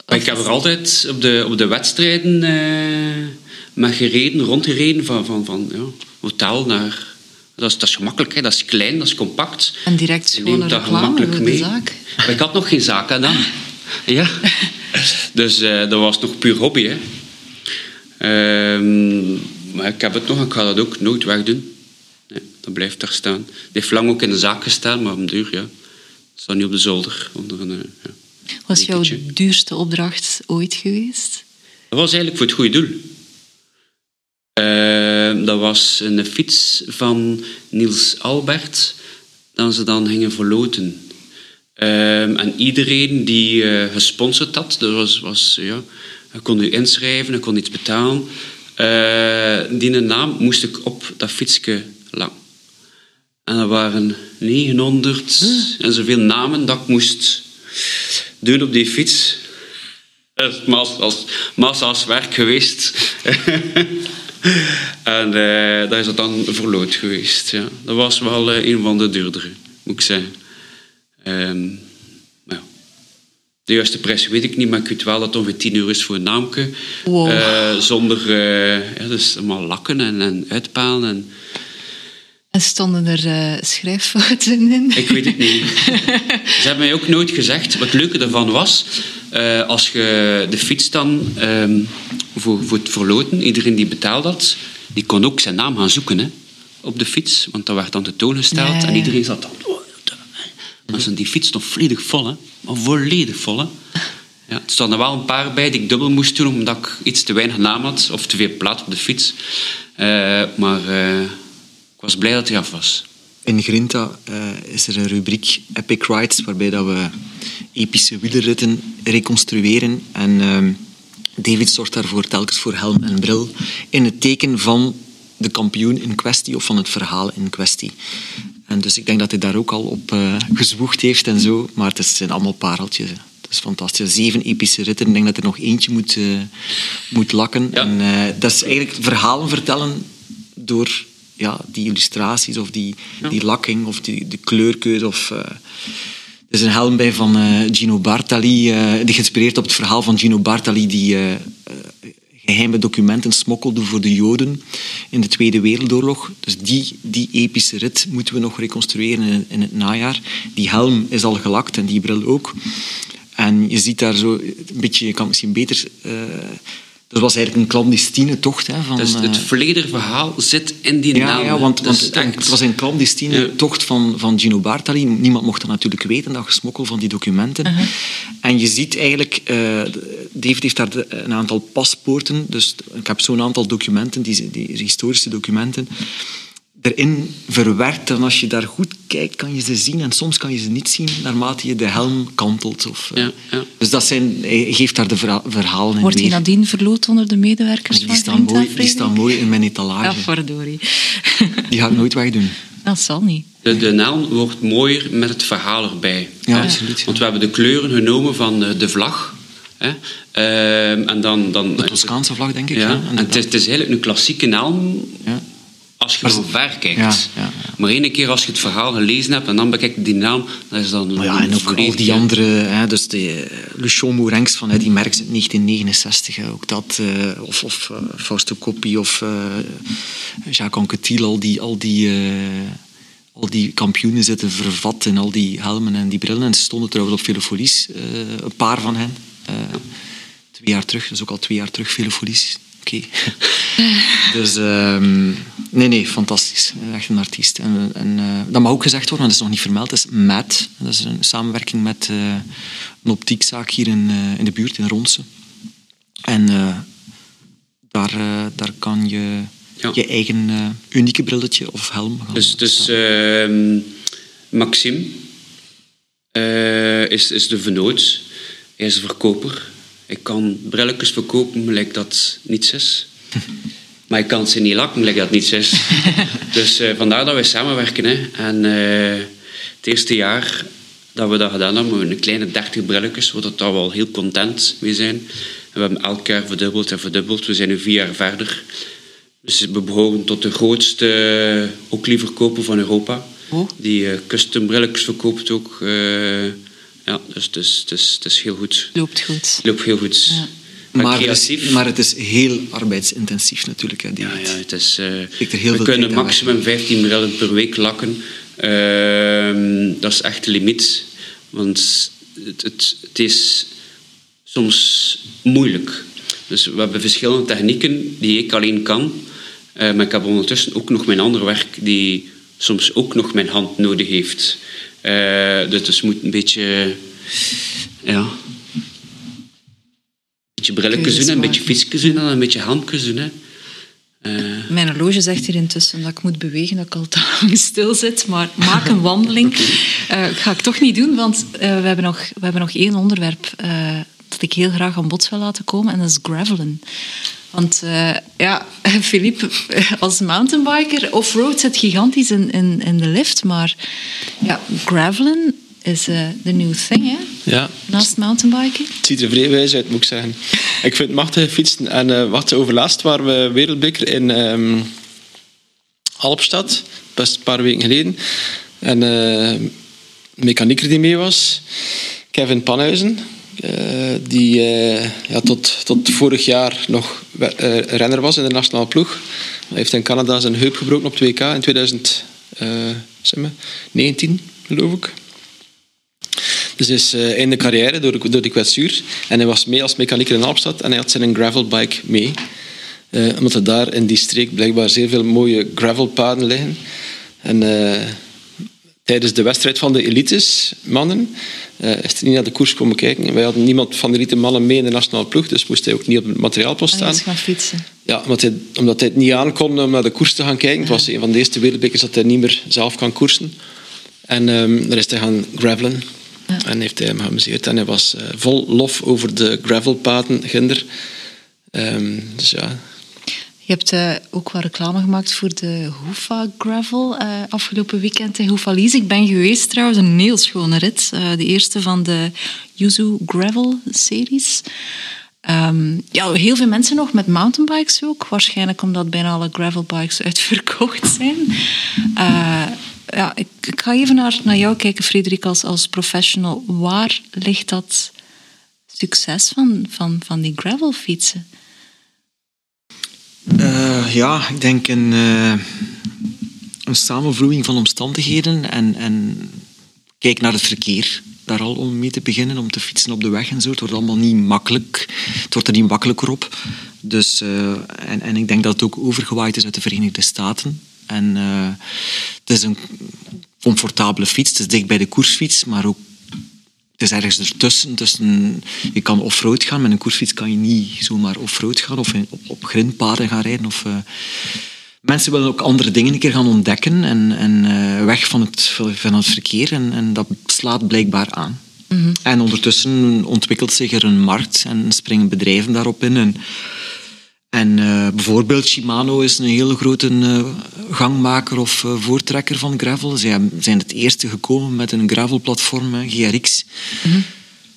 Ik heb er altijd op de, op de wedstrijden eh mee gereden, rondgereden van, van, van ja, hotel naar... Dat is, dat is gemakkelijk, hè. dat is klein, dat is compact. En direct Je neemt dat gemakkelijk mee. zaak. Maar ik had nog geen zaak dan. Ja. Dus eh, dat was nog puur hobby. Hè. Ehm, maar ik heb het nog, ik ga dat ook nooit wegdoen. Nee, dat blijft daar staan. Het heeft lang ook in de zaak gestaan, maar een duur, ja. Het staat nu op de zolder. Onder een, eh, ja. Was jouw duurste opdracht ooit geweest? Dat was eigenlijk voor het goede doel. Ehm, dat was een fiets van Niels Albert, dat ze dan gingen verloten. Ehm, en iedereen die eh, gesponsord had, dat was, was, ja, kon u inschrijven, kon iets betalen. Eh, die naam moest ik op dat fietsje lang. En er waren 900 en zoveel namen dat ik moest doen op die fiets. Dat is massa's, massa's werk geweest. en eh daar is het dan verloot geweest. Ja. Dat was wel eh, een van de duurdere, moet ik zeggen. Maar ja. De juiste prijs weet ik niet, maar ik weet wel dat het ongeveer 10 euro is voor een naamke. Wow. Eh, zonder, eh, ja, dus allemaal lakken en, en uitpalen. En, En stonden er eh, schrijffouten in? Ik weet het niet. Ze hebben mij ook nooit gezegd. Wat het leuke daarvan was, eh, als je de fiets dan ehm, voor, voor het verloten, iedereen die betaald had, die kon ook zijn naam gaan zoeken hè, op de fiets, want dat werd dan tentoongesteld Ja, ja. en iedereen zat dan. Maar ze- die fiets stond volledig vol, hè. maar volledig vol. Hè. Ja, er stonden wel een paar bij die ik dubbel moest doen omdat ik iets te weinig naam had of te veel plaats op de fiets. Eh, maar ik was blij dat hij af was. In Grinta eh, is er een rubriek Epic Rides, waarbij dat we epische wielerritten reconstrueren. En ehm, David zorgt daarvoor telkens voor helm en bril in het teken van de kampioen in kwestie of van het verhaal in kwestie. En dus ik denk dat hij daar ook al op eh, gezwoegd heeft en zo. Maar het zijn allemaal pareltjes. hè. Het is fantastisch. Zeven epische ritten. Ik denk dat er nog eentje moet, eh, moet lakken. Ja. En dat is eigenlijk verhalen vertellen door ja, die illustraties of die, die lakking of die, de kleurkeuze. Of, eh, er is een helm bij van eh, Gino Bartali, eh, die geïnspireerd op het verhaal van Gino Bartali, die eh, eh, geheime documenten smokkelde voor de Joden in de Tweede Wereldoorlog. Dus die, die epische rit moeten we nog reconstrueren in, in het najaar. Die helm is al gelakt en die bril ook. En je ziet daar zo een beetje, je kan het misschien beter... dat was eigenlijk een clandestine tocht. Hè, van, Dus het eh, volledige verhaal zit in die ja, naam. ja, want, is het, echt- het was een clandestine Ja. tocht van, van Gino Bartali. Niemand mocht dat natuurlijk weten, dat gesmokkel van die documenten. Uh-huh. En je ziet eigenlijk, eh, David heeft daar een aantal paspoorten. Dus ik heb zo'n aantal documenten, die, die historische documenten, erin verwerkt. En als je daar goed kijkt, kan je ze zien. En soms kan je ze niet zien, naarmate je de helm kantelt. Of, eh. Ja, ja. Dus dat zijn, hij geeft daar de verha- verhalen in Wordt hij nadien verloot onder de medewerkers Die van staan, mooi, die staan mooi in mijn etalage. Ja, verdorie. Die ga ik nooit wegdoen. Dat zal niet. De, de naam wordt mooier met het verhaal erbij. Ja, hè. absoluut, ja. Want we hebben de kleuren genomen van eh, de vlag. Hè. Ehm, en dan, dan, De Toscaanse vlag, denk ik. Ja, Ja, en het is, het is eigenlijk een klassieke naam Ja. Als je ze- ver kijkt. Ja, ja, ja. Maar één keer als je het verhaal gelezen hebt en dan bekijk je die naam, dan is dat een ja, en ook al die andere, hè, dus de eh, Luchon Mourenx van Eddie Merckx in 1969, hè, ook dat, eh, of, of eh, Fausto Coppi of Jacques Anquetil, al die, al die, al die kampioenen zitten vervat in al die helmen en die brillen. En ze stonden trouwens op Velofolies, een paar van hen. Twee jaar terug, is ook al twee jaar terug Velofolies. Oké. dus ehm, nee, nee, fantastisch. Echt een artiest. En, en, eh, dat mag ook gezegd worden, want dat is nog niet vermeld. Dat is MAD. Dat is een samenwerking met eh, een optiekzaak hier in, eh, in de buurt, in Ronsen. En daar, daar kan je Ja. je eigen unieke brilletje of helm gaan Dus, dus ehm, Maxime is, is de vennoot. Hij is de verkoper. Hij kan brilletjes verkopen gelijk dat niets is. Maar hij kan ze niet lakken gelijk dat niets is. dus eh, vandaar dat wij samenwerken. Hè. En eh, het eerste jaar dat we dat gedaan hebben, hebben we een kleine 30 brilletjes, waar we daar wel heel content mee zijn. En we hebben elk jaar verdubbeld en verdubbeld. We zijn nu vier jaar verder. Dus we behoren tot de grootste Oakley-verkoper van Europa. Oh. Die eh, custom brilletjes verkoopt ook. eh, ja, dus het is, het, is, het is heel goed. Loopt goed. Het loopt heel goed. Ja. Maar, maar, het creatief. is, maar het is heel arbeidsintensief natuurlijk. Hè, die ja, ja, het is, eh, er we veel kunnen maximum 15 brillen per week lakken. Ehm, dat is echt de limiet. Want het, het, het is soms moeilijk. Dus we hebben verschillende technieken die ik alleen kan. Eh, maar ik heb ondertussen ook nog mijn ander werk die soms ook nog mijn hand nodig heeft. Eh, dus het moet een beetje... Ja... Een beetje brilletjes doen, een beetje fietsjes doen en een beetje doen. Hè. Eh, Mijn horloge zegt hier intussen dat ik moet bewegen, dat ik al te lang stil zit. Maar maak een wandeling. Eh, ga ik toch niet doen, want we, hebben nog, we hebben nog één onderwerp dat ik heel graag aan bod wil laten komen. En dat is gravelen. Want eh, ja, Philippe, eh, als mountainbiker, off-road zit gigantisch in, in, in de lift. Maar ja, gravelen is eh, de new thing, hè? Ja, Naast mountainbiken. het ziet er vrij wijs uit, moet ik zeggen. Ik vind het machtig fietsen. En eh wat overlaatst waren we wereldbeker in ehm Alpstad, best een paar weken geleden. En een mechanieker die mee was, Kevin Panhuizen, die eh, ja, tot, tot vorig jaar nog eh, renner was in de nationale ploeg. Hij heeft in Canada zijn heup gebroken op 2K in 2019, geloof ik. Dus is eh, in de carrière door de, door de kwetsuur. En hij was mee als mechanieker in Alpstad en hij had zijn gravelbike mee. Eh, omdat er daar in die streek blijkbaar zeer veel mooie gravelpaden liggen. En eh, tijdens de wedstrijd van de elites, mannen, eh, is hij niet naar de koers komen kijken. Wij hadden niemand van de elite mannen mee in de nationale ploeg, dus moest hij ook niet op het materiaalpost hij staan. is gaan fietsen. Ja, omdat hij, omdat hij het niet aankon om naar de koers te gaan kijken. Het was een van de eerste wereldbekers dat hij niet meer zelf kan koersen. En ehm daar is hij gaan gravelen. Ja. En heeft hij hem geamuseerd. En hij was eh, vol lof over de gravelpaden, Ginder. Ehm, dus ja, Je hebt eh, ook wat reclame gemaakt voor de Hoofa Gravel eh, afgelopen weekend in Hoefalies. Ik ben geweest trouwens, een heel schone rit. Eh, de eerste van de Yuzu Gravel-series. Ehm, ja, heel veel mensen nog met mountainbikes ook. Waarschijnlijk omdat bijna alle gravelbikes uitverkocht zijn. Ja, ik, ik ga even naar, naar jou kijken, Frederik, als, als professional. Waar ligt dat succes van, van, van die gravelfietsen? Eh, ja, ik denk een, eh, een samenvloeiing van omstandigheden en, en kijk naar het verkeer. Daar al om mee te beginnen, om te fietsen op de weg en zo. Het wordt allemaal niet makkelijk. Het wordt er niet makkelijker op. Dus, eh, en, en ik denk dat het ook overgewaaid is uit de Verenigde Staten. En het is een comfortabele fiets. Het is dicht bij de koersfiets, maar ook het is ergens ertussen. tussen je kan off-road gaan. Met een koersfiets kan je niet zomaar off-road gaan of in- op, op grindpaden gaan rijden. Of, eh, mensen willen ook andere dingen een keer gaan ontdekken en, en eh, weg van het, van het verkeer. En, en dat slaat blijkbaar aan. En ondertussen ontwikkelt zich er een markt en springen bedrijven daarop in. En, en eh, bijvoorbeeld Shimano is een hele grote eh, gangmaker of eh, voortrekker van gravel. Zij zijn het eerste gekomen met een gravelplatform, GRX. Misschien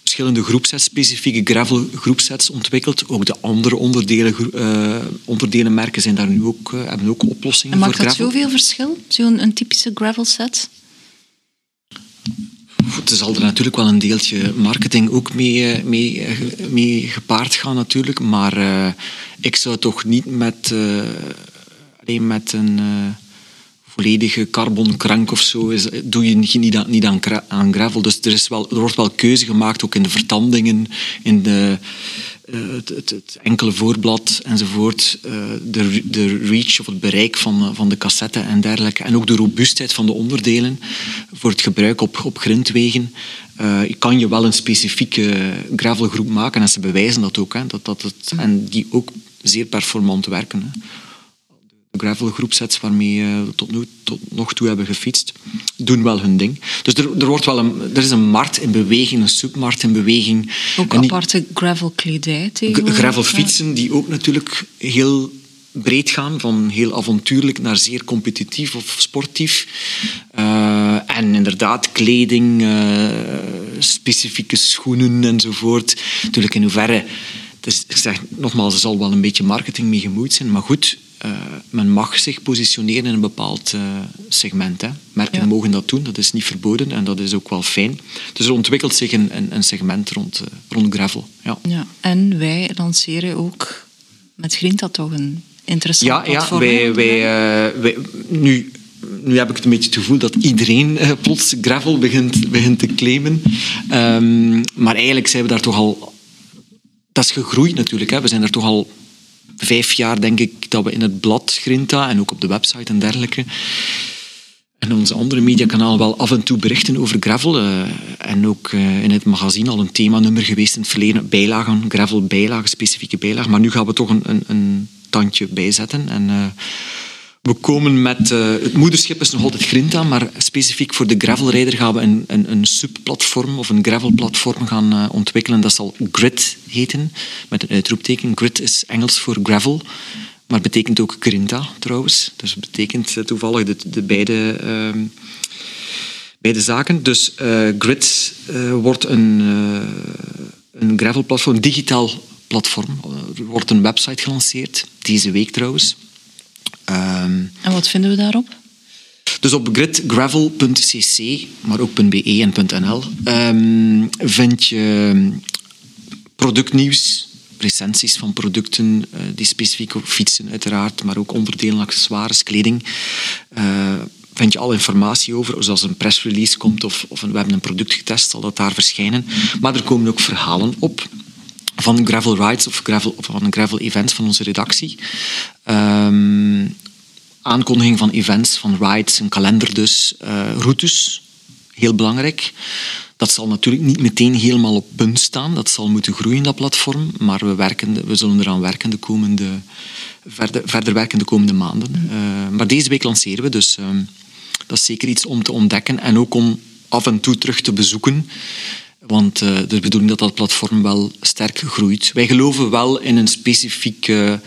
verschillende groepsets, specifieke gravel groepsets ontwikkeld. Ook de andere onderdelen, onderdelenmerken zijn daar nu ook, hebben ook oplossingen en maakt voor dat zoveel verschil? Zo'n een typische gravel set? Goed, er zal er natuurlijk wel een deeltje marketing ook mee, mee, mee gepaard gaan natuurlijk. Maar uh, ik zou toch niet met, alleen met een volledige carbonkrank of zo is, doe je niet, aan, niet aan, gravel. Dus er, is wel, er wordt wel keuze gemaakt, ook in de vertandingen, in de, uh, het, het, enkele voorblad enzovoort. Uh, de, de reach of het bereik van, van de cassette en dergelijke. En ook de robuustheid van de onderdelen voor het gebruik op, op grindwegen. Kan je wel een specifieke gravelgroep maken en ze bewijzen dat ook. Hè, dat, dat het, en die ook zeer performant werken. Hè gravelgroepsets waarmee we eh, tot, nu, tot nog toe hebben gefietst, doen wel hun ding. Dus er, er, wordt wel een, er is een markt in beweging, een submarkt in beweging. Ook aparte gravelkledij tegenwoordig. Gravelfietsen die ook natuurlijk heel breed gaan, van heel avontuurlijk naar zeer competitief of sportief. Uh, en inderdaad, kleding, uh, specifieke schoenen enzovoort. Natuurlijk in hoeverre... Dus ik zeg nogmaals, er zal wel een beetje marketing mee gemoeid zijn, maar goed, uh, men mag zich positioneren in een bepaald uh, segment. Hè. Merken ja. mogen dat doen, dat is niet verboden en dat is ook wel fijn. Dus er ontwikkelt zich een, een, een segment rond, uh, rond gravel. Ja. ja. En wij lanceren ook met Grinta toch een interessant ja, platform. Ja, wij, wij, wij, nu, nu heb ik het een beetje het gevoel dat iedereen plots gravel begint, begint te claimen. Um, maar eigenlijk zijn we daar toch al... Dat is gegroeid natuurlijk. Hè. We zijn er toch al vijf jaar denk ik dat we in het blad Grinta en ook op de website en dergelijke en onze andere mediakanalen wel af en toe berichten over gravel. Uh, en ook uh, in het magazine al een themanummer geweest in het verleden. Bijlagen, gravel bijlagen, specifieke bijlagen. Maar nu gaan we toch een, een, een tandje bijzetten. En uh, we komen met... Uh, het moederschip is nog altijd Grinta, maar specifiek voor de gravelrijder gaan we een, een, een subplatform of een gravelplatform gaan uh, ontwikkelen. Dat zal Grid heten, met een uitroepteken. Grid is Engels voor gravel, maar betekent ook Grinta trouwens. Dus het betekent uh, toevallig de, de beide... Uh, beide zaken. Dus Grid wordt een, een gravelplatform, digitaal platform. Er wordt een website gelanceerd, deze week trouwens. Um, en wat vinden we daarop? Dus op gridgravel.cc, maar ook .be en .nl, um, vind je productnieuws, recensies van producten uh, die specifiek op fietsen uiteraard, maar ook onderdelen, accessoires, kleding. Uh, vind je al informatie over. Dus als een pressrelease komt of, of een, we hebben een product getest, zal dat daar verschijnen. Maar er komen ook verhalen op van gravel rides of, gravel, of van gravel events van onze redactie. Um, aankondiging van events, van rides, een kalender dus, uh, routes, heel belangrijk. Dat zal natuurlijk niet meteen helemaal op punt staan. Dat zal moeten groeien, dat platform. Maar we, werken, we zullen eraan werken de komende, verder, verder werken de komende maanden. Uh, maar deze week lanceren we, dus uh, dat is zeker iets om te ontdekken en ook om af en toe terug te bezoeken. Want uh, de bedoeling dat dat platform wel sterk groeit. Wij geloven wel in een specifieke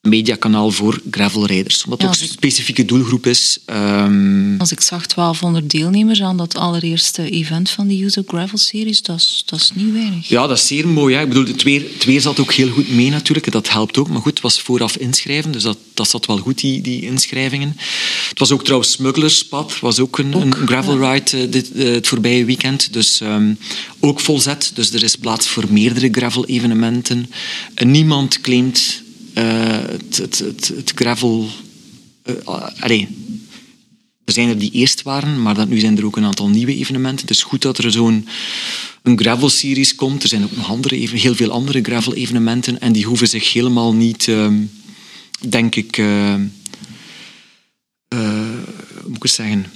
mediakanaal voor gravelrijders. Wat ja, ook een specifieke doelgroep is. Um... Als ik zag 1200 deelnemers aan dat allereerste event van de User Gravel Series, dat is, dat is niet weinig. Ja, dat is zeer mooi. Hè. Ik bedoel, het weer, het weer zat ook heel goed mee natuurlijk. Dat helpt ook. Maar goed, het was vooraf inschrijven, dus dat, dat zat wel goed, die, die inschrijvingen. Het was ook trouwens Smugglerspad, was ook een, ook, een gravel ride uh, dit, uh, het voorbije weekend. Dus um, ook volzet. Dus er is plaats voor meerdere gravel evenementen. En niemand claimt het, het, het, het, gravel. Uh, allee, er zijn er die eerst waren, maar dat, nu zijn er ook een aantal nieuwe evenementen. Het is goed dat er zo'n een gravel-series komt. Er zijn ook nog andere, heel veel andere gravel-evenementen en die hoeven zich helemaal niet, uh, denk ik, uh, hoe moet ik zeggen,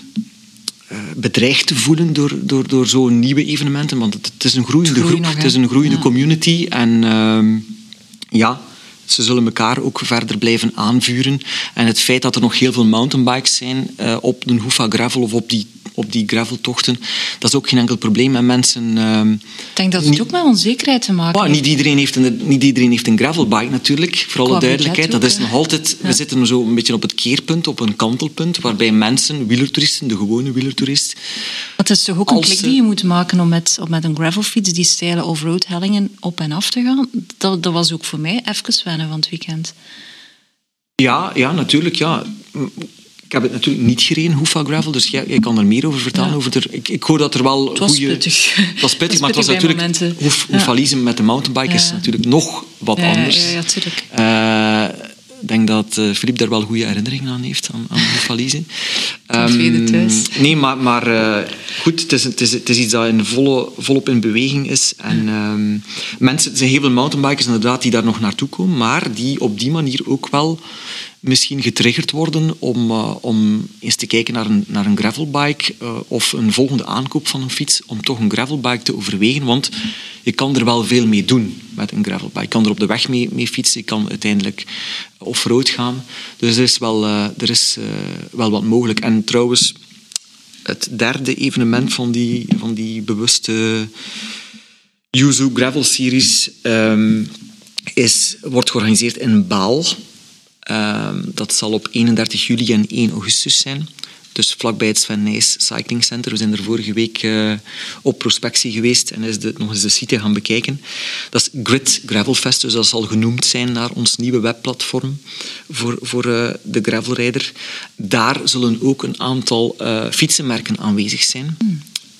bedreigd te voelen door, door, door zo'n nieuwe evenementen. Want het, het is een groeiende groep, nog, het is een groeiende ja. community en ehm, ja ze zullen elkaar ook verder blijven aanvuren. En het feit dat er nog heel veel mountainbikes zijn uh, op de Hoofa Gravel of op die op die graveltochten. Dat is ook geen enkel probleem met mensen. ehm, Ik denk dat het Niet- ook met onzekerheid te maken maar heeft. niet, iedereen heeft een, niet iedereen heeft een gravelbike natuurlijk, voor alle duidelijkheid. Dat is nog altijd, we zitten zo een beetje op het keerpunt, op een kantelpunt, waarbij mensen, wielertoeristen, de gewone wielertoerist, Het is toch ook een klik die je moet maken om met, om met een gravelfiets die steile off-road hellingen op en af te gaan. Dat, dat was ook voor mij even wennen van het weekend. Ja, ja, natuurlijk. Ja. Ik heb het natuurlijk niet gereden, Hoefa Gravel, dus jij, jij kan er meer over vertellen. Ja. Over de, ik, ik hoor dat er wel Het was goede... pittig. Het was pittig, maar het was natuurlijk... Hoef, Ja. Hoefaliezen met de mountainbike is natuurlijk nog wat anders. Ja, ja, tuurlijk. Eh, ik denk dat eh Filip daar wel goede herinneringen aan heeft, aan, aan. Ten tweede Ehm, thuis. Nee, maar, maar eh, goed, het is, het, is, het is iets dat in volle, volop in beweging is. En ehm, mensen, er zijn heel veel mountainbikers inderdaad die daar nog naartoe komen, maar die op die manier ook wel misschien getriggerd worden om, eh, om eens te kijken naar een, naar een gravelbike eh, of een volgende aankoop van een fiets, om toch een gravelbike te overwegen, want je kan er wel veel mee doen met een gravelbike. Je kan er op de weg mee, mee fietsen, je kan uiteindelijk off-road gaan. Dus er is wel, eh, er is, wel wat mogelijk. En trouwens, het derde evenement van die, van die bewuste Yuzu Gravel Series ehm, is, wordt georganiseerd in Baal. Ehm, dat zal op 31 juli en 1 augustus zijn. Dus vlakbij het Sven Nys Cycling Center. We zijn er vorige week eh, op prospectie geweest en is de, nog eens de site gaan bekijken. Dat is Grid Gravel Fest, dus dat zal genoemd zijn naar ons nieuwe webplatform voor, voor eh, de gravelrijder. Daar zullen ook een aantal eh, fietsenmerken aanwezig zijn.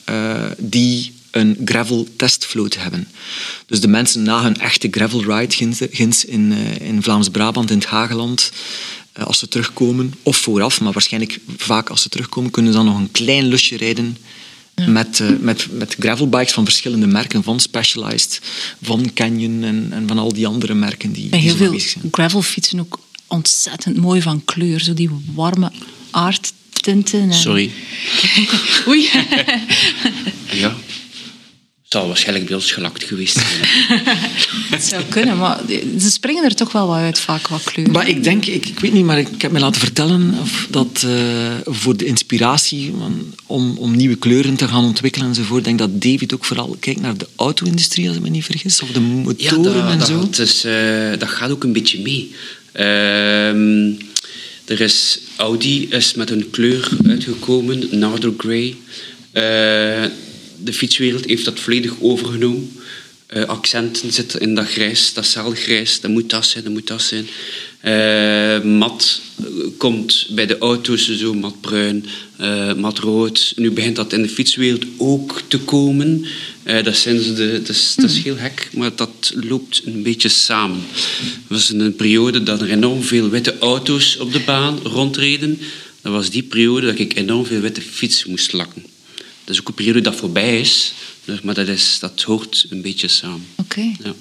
eh, die een gravel testvloot hebben. Dus de mensen na hun echte gravel ride ginds, in, eh, in Vlaams-Brabant, in het Hageland, eh, als ze terugkomen, of vooraf, maar waarschijnlijk vaak als ze terugkomen, kunnen ze dan nog een klein lusje rijden met, eh, met, met gravelbikes van verschillende merken, van Specialized, van Canyon en, en van al die andere merken die, En die heel zo veel aanwezig zijn. gravelfietsen ook ontzettend mooi van kleur. Zo die warme aardtinten. En... Sorry. Oei. Ja. Het zal waarschijnlijk bij ons gelakt geweest zijn. Het zou kunnen, maar ze springen er toch wel wat uit, vaak wat kleur. Maar ik denk, ik, ik weet niet, maar ik heb me laten vertellen of dat eh, voor de inspiratie om, om nieuwe kleuren te gaan ontwikkelen enzovoort, denk dat David ook vooral kijkt naar de auto-industrie, als ik me niet vergis, of de motoren en dat, zo. Dat, is, eh, dat gaat ook een beetje mee. Ehm, er is Audi is met een kleur uitgekomen, Nardo Grey. De fietswereld heeft dat volledig overgenomen. Eh, accenten zitten in dat grijs, datzelfde grijs, dat moet dat zijn, dat moet dat zijn. Eh, mat eh, komt bij de auto's zo matbruin, eh matrood. Nu begint dat in de fietswereld ook te komen. Dat, zijn ze de, dat, is, dat is heel gek, maar dat loopt een beetje samen. Er was een periode dat er enorm veel witte auto's op de baan rondreden. Dat was die periode dat ik enorm veel witte fietsen moest lakken. Is ook een periode dat voorbij is, dus- maar dat, is, dat hoort een beetje samen. Oké. Ja.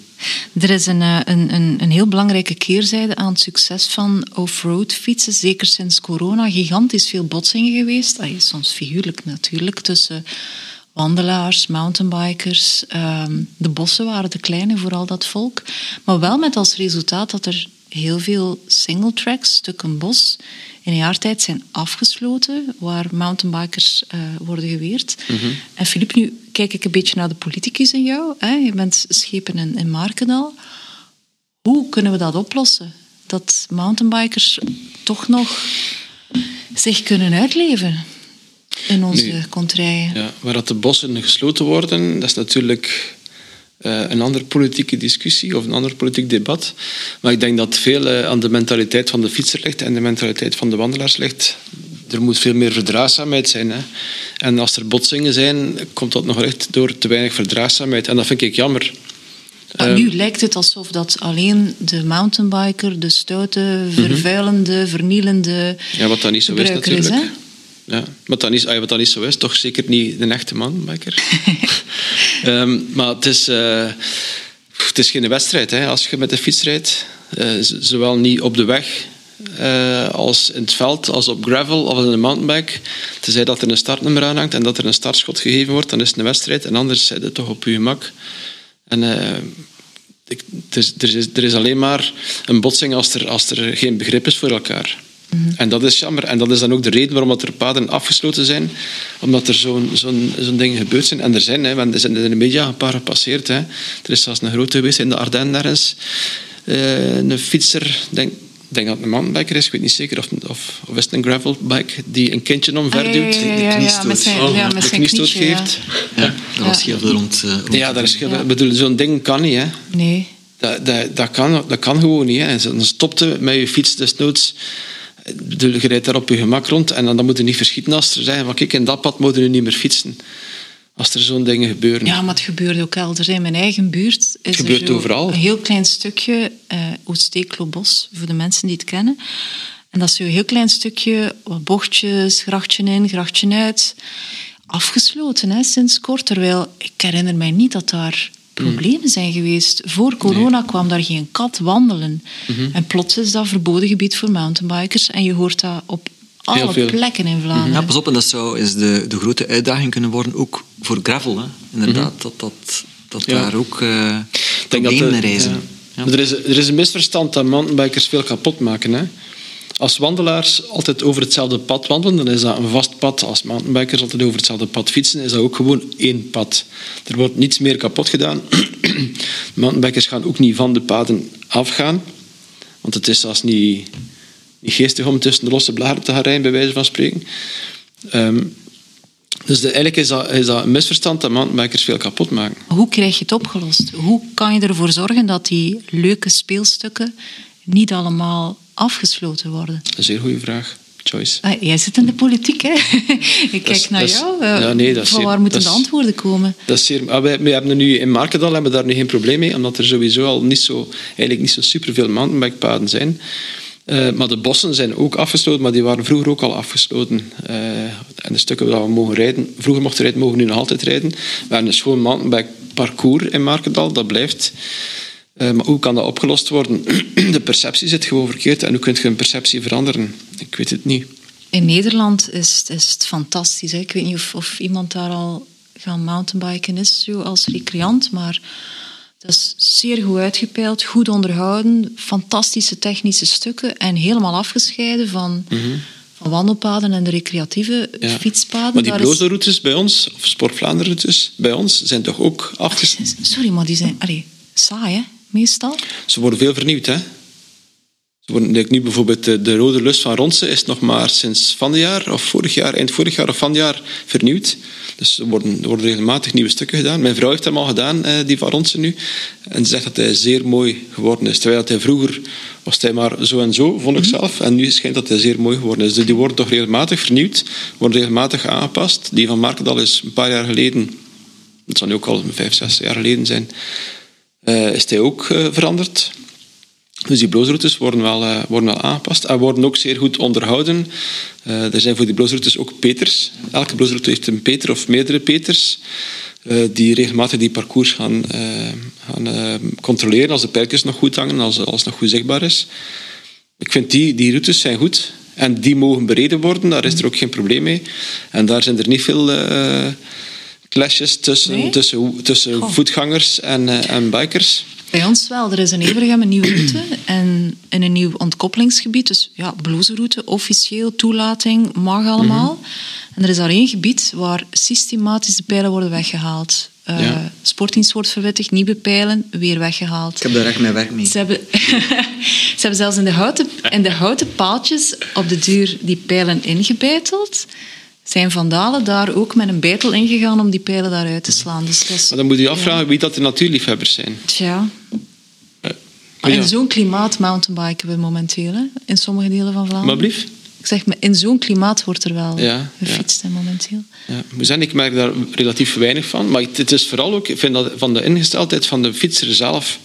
Er is een, eh, een, een, een heel belangrijke keerzijde aan het succes van off-road fietsen. Zeker sinds corona. Gigantisch veel botsingen geweest. Ah, soms figuurlijk natuurlijk. Tussen wandelaars, mountainbikers. Ehm, de bossen waren te klein voor al dat volk. Maar wel met als resultaat dat er heel veel single tracks, stukken bos, in een jaar tijd zijn afgesloten, waar mountainbikers eh, worden geweerd. En Filip, nu kijk ik een beetje naar de politicus in jou. Hè? Je bent schepen in, in Markendal. Hoe kunnen we dat oplossen? Dat mountainbikers toch nog zich kunnen uitleven in onze Nu. Ja, waar dat de bossen gesloten worden, dat is natuurlijk eh, een andere politieke discussie of een ander politiek debat. Maar ik denk dat veel eh, aan de mentaliteit van de fietser ligt en de mentaliteit van de wandelaars ligt. Er moet veel meer verdraagzaamheid zijn. Hè. En als er botsingen zijn, komt dat nog echt door te weinig verdraagzaamheid. En dat vind ik jammer. Maar Ehm, nu lijkt het alsof dat alleen de mountainbiker, de stoute, vervuilende, vernielende Ja, wat dat niet zo is is. Ja, wat niet, ah, wat dat niet zo is, toch zeker niet een echte manmaker. Ehm, maar het is, eh, het is geen wedstrijd hè, als je met de fiets rijdt. Eh, zowel niet op de weg eh, als in het veld, als op gravel of in een mountainbike. Tenzij dat er een startnummer aan hangt en dat er een startschot gegeven wordt, dan is het een wedstrijd. En anders zit het toch op je gemak. En ik, is, er, is, er is alleen maar een botsing als er, als er geen begrip is voor elkaar. En dat is jammer. En dat is dan ook de reden waarom dat er paden afgesloten zijn. Omdat er zo'n zo'n zo'n dingen gebeurd zijn. En er zijn, hè, want er zijn in de media een paar gepasseerd. Hè. Er is zelfs een grote geweest in de Ardennen ergens. Eh, een fietser, denk, ik denk dat het een mountainbiker is, ik weet niet zeker, of, of, of is het een gravelbike, die een kindje omverduwt. Ah, ja, met zijn, Oh, ja, de kniestoot geeft. Daar was heel veel rond. eh, rond Ja, daar is, ik bedoel, zo'n ding kan niet. Hè. Nee. Dat, dat, dat, kan, dat kan gewoon niet. Hè. En Dan stopte met je fiets desnoods. Je rijdt daar op je gemak rond en dan, dan moet je niet verschieten als er zeggen van kijk, in dat pad moet je nu niet meer fietsen. Als er zo'n dingen gebeuren. Ja, maar het gebeurt ook elders. In mijn eigen buurt is gebeurt er overal. een heel klein stukje uh, Ooststeeklo-bos, voor de mensen die het kennen. En dat is zo'n heel klein stukje, wat bochtjes, grachtje in, grachtje uit. Afgesloten hè, sinds kort. Terwijl ik herinner mij niet dat daar problemen zijn geweest. Voor corona kwam daar geen kat wandelen. Mhm. En plots is dat verboden gebied voor mountainbikers. En je hoort dat op alle veel. Plekken in Vlaanderen. Ja, pas op, en dat zou is de, de grote uitdaging kunnen worden, ook voor gravel. Hè. Inderdaad, dat, dat, dat. Ja. daar ook eh dat problemen de- reizen. ja. Er, is, er is een misverstand dat mountainbikers veel kapot maken. Hè. Als wandelaars altijd over hetzelfde pad wandelen, dan is dat een vast pad. Als mountainbikers altijd over hetzelfde pad fietsen, is dat ook gewoon één pad. Er wordt niets meer kapot gedaan. mountainbikers gaan ook niet van de paden afgaan. Want het is zelfs niet, geestig om tussen de losse blaren te gaan rijden, bij wijze van spreken. Ehm, dus de, eigenlijk is dat, is dat een misverstand dat mountainbikers veel kapot maken. Hoe krijg je het opgelost? Hoe kan je ervoor zorgen dat die leuke speelstukken niet allemaal afgesloten worden? Een zeer goede vraag, Joyce. Ah, jij zit in de politiek, hè? Ik kijk is- naar is- jou. Eh, ja, nee, dat is Van zeer- waar moeten dat de antwoorden komen? Dat is zeer, ah, wij, wij hebben nu in Markendal hebben we daar nu geen probleem mee, omdat er sowieso al niet zo, eigenlijk niet zo superveel mountainbikepaden zijn. Eh, maar de bossen zijn ook afgesloten, maar die waren vroeger ook al afgesloten. Eh, en de stukken waar we mogen rijden, vroeger mochten rijden, mogen nu nog altijd rijden. We hebben een schoon mountainbike parcours in Markendal, dat blijft. Eh, maar hoe kan dat opgelost worden? De perceptie zit gewoon verkeerd. En hoe kun je een perceptie veranderen? Ik weet het niet. In Nederland is, het- is het fantastisch. Hè? Ik weet niet of, of iemand daar al gaan mountainbiken is, zo als recreant, maar dat is zeer goed uitgepeild, goed onderhouden, fantastische technische stukken en helemaal afgescheiden van, van wandelpaden en de recreatieve Mhm. Ja. fietspaden. Maar die bloze routes bij ons, of Sport Vlaanderen routes bij ons, zijn toch ook afgesloten? Sorry, maar die zijn allee, saai, hè? Meestal. Ze worden veel vernieuwd, hè? Ze worden, nu bijvoorbeeld de, de Rode Lust van Ronse is nog maar sinds van het jaar, of vorig jaar, eind vorig jaar of van het jaar, vernieuwd. Dus er worden, er worden regelmatig nieuwe stukken gedaan. Mijn vrouw heeft hem al gedaan, eh, die van Ronse nu. En ze zegt dat hij zeer mooi geworden is. Terwijl dat hij vroeger was hij maar zo en zo, vond ik zelf. En nu schijnt dat hij zeer mooi geworden is. Dus die worden toch regelmatig vernieuwd, worden regelmatig aangepast. Die van Markendal is een paar jaar geleden, dat zal nu ook al vijf, zes jaar geleden zijn, eh, is hij ook eh, veranderd. Dus die bloosroutes worden wel, eh, worden wel aangepast en worden ook zeer goed onderhouden. Er zijn voor die bloosroutes ook peters. Elke bloosroute heeft een peter of meerdere peters die regelmatig die parcours gaan, gaan controleren als de pijltjes nog goed hangen, als, als het nog goed zichtbaar is. Ik vind die, die routes zijn goed en die mogen bereden worden, daar is er ook geen probleem mee. En daar zijn er niet veel clashes tussen, Nee? tussen, tussen Goh. voetgangers en, eh, en bikers. Bij ons wel. Er is in Evergem een nieuwe route en in een nieuw ontkoppelingsgebied. Dus ja, route, officieel, toelating, mag allemaal. Mhm. En er is daar één gebied waar systematisch de pijlen worden weggehaald. Eh Ja. Sportdienst wordt verwittigd, nieuwe pijlen weer weggehaald. Ik heb daar echt mijn werk mee. Ze hebben, ze hebben zelfs in de, houten, in de houten paaltjes op de duur die pijlen ingebeiteld. Zijn vandalen daar ook met een beitel ingegaan om die pijlen daaruit te slaan. Dus dat is, Maar dan moet je je afvragen wie dat de natuurliefhebbers zijn. tja, Eh, Maar ja. in zo'n klimaat mountainbiken we momenteel, hè? in sommige delen van Vlaanderen. Maar blief? Ik zeg, maar in zo'n klimaat wordt er wel Ja, gefietst hè, momenteel. Ja, ik merk daar relatief weinig van. Maar het het is vooral ook, ik vind dat van de ingesteldheid van de fietser zelf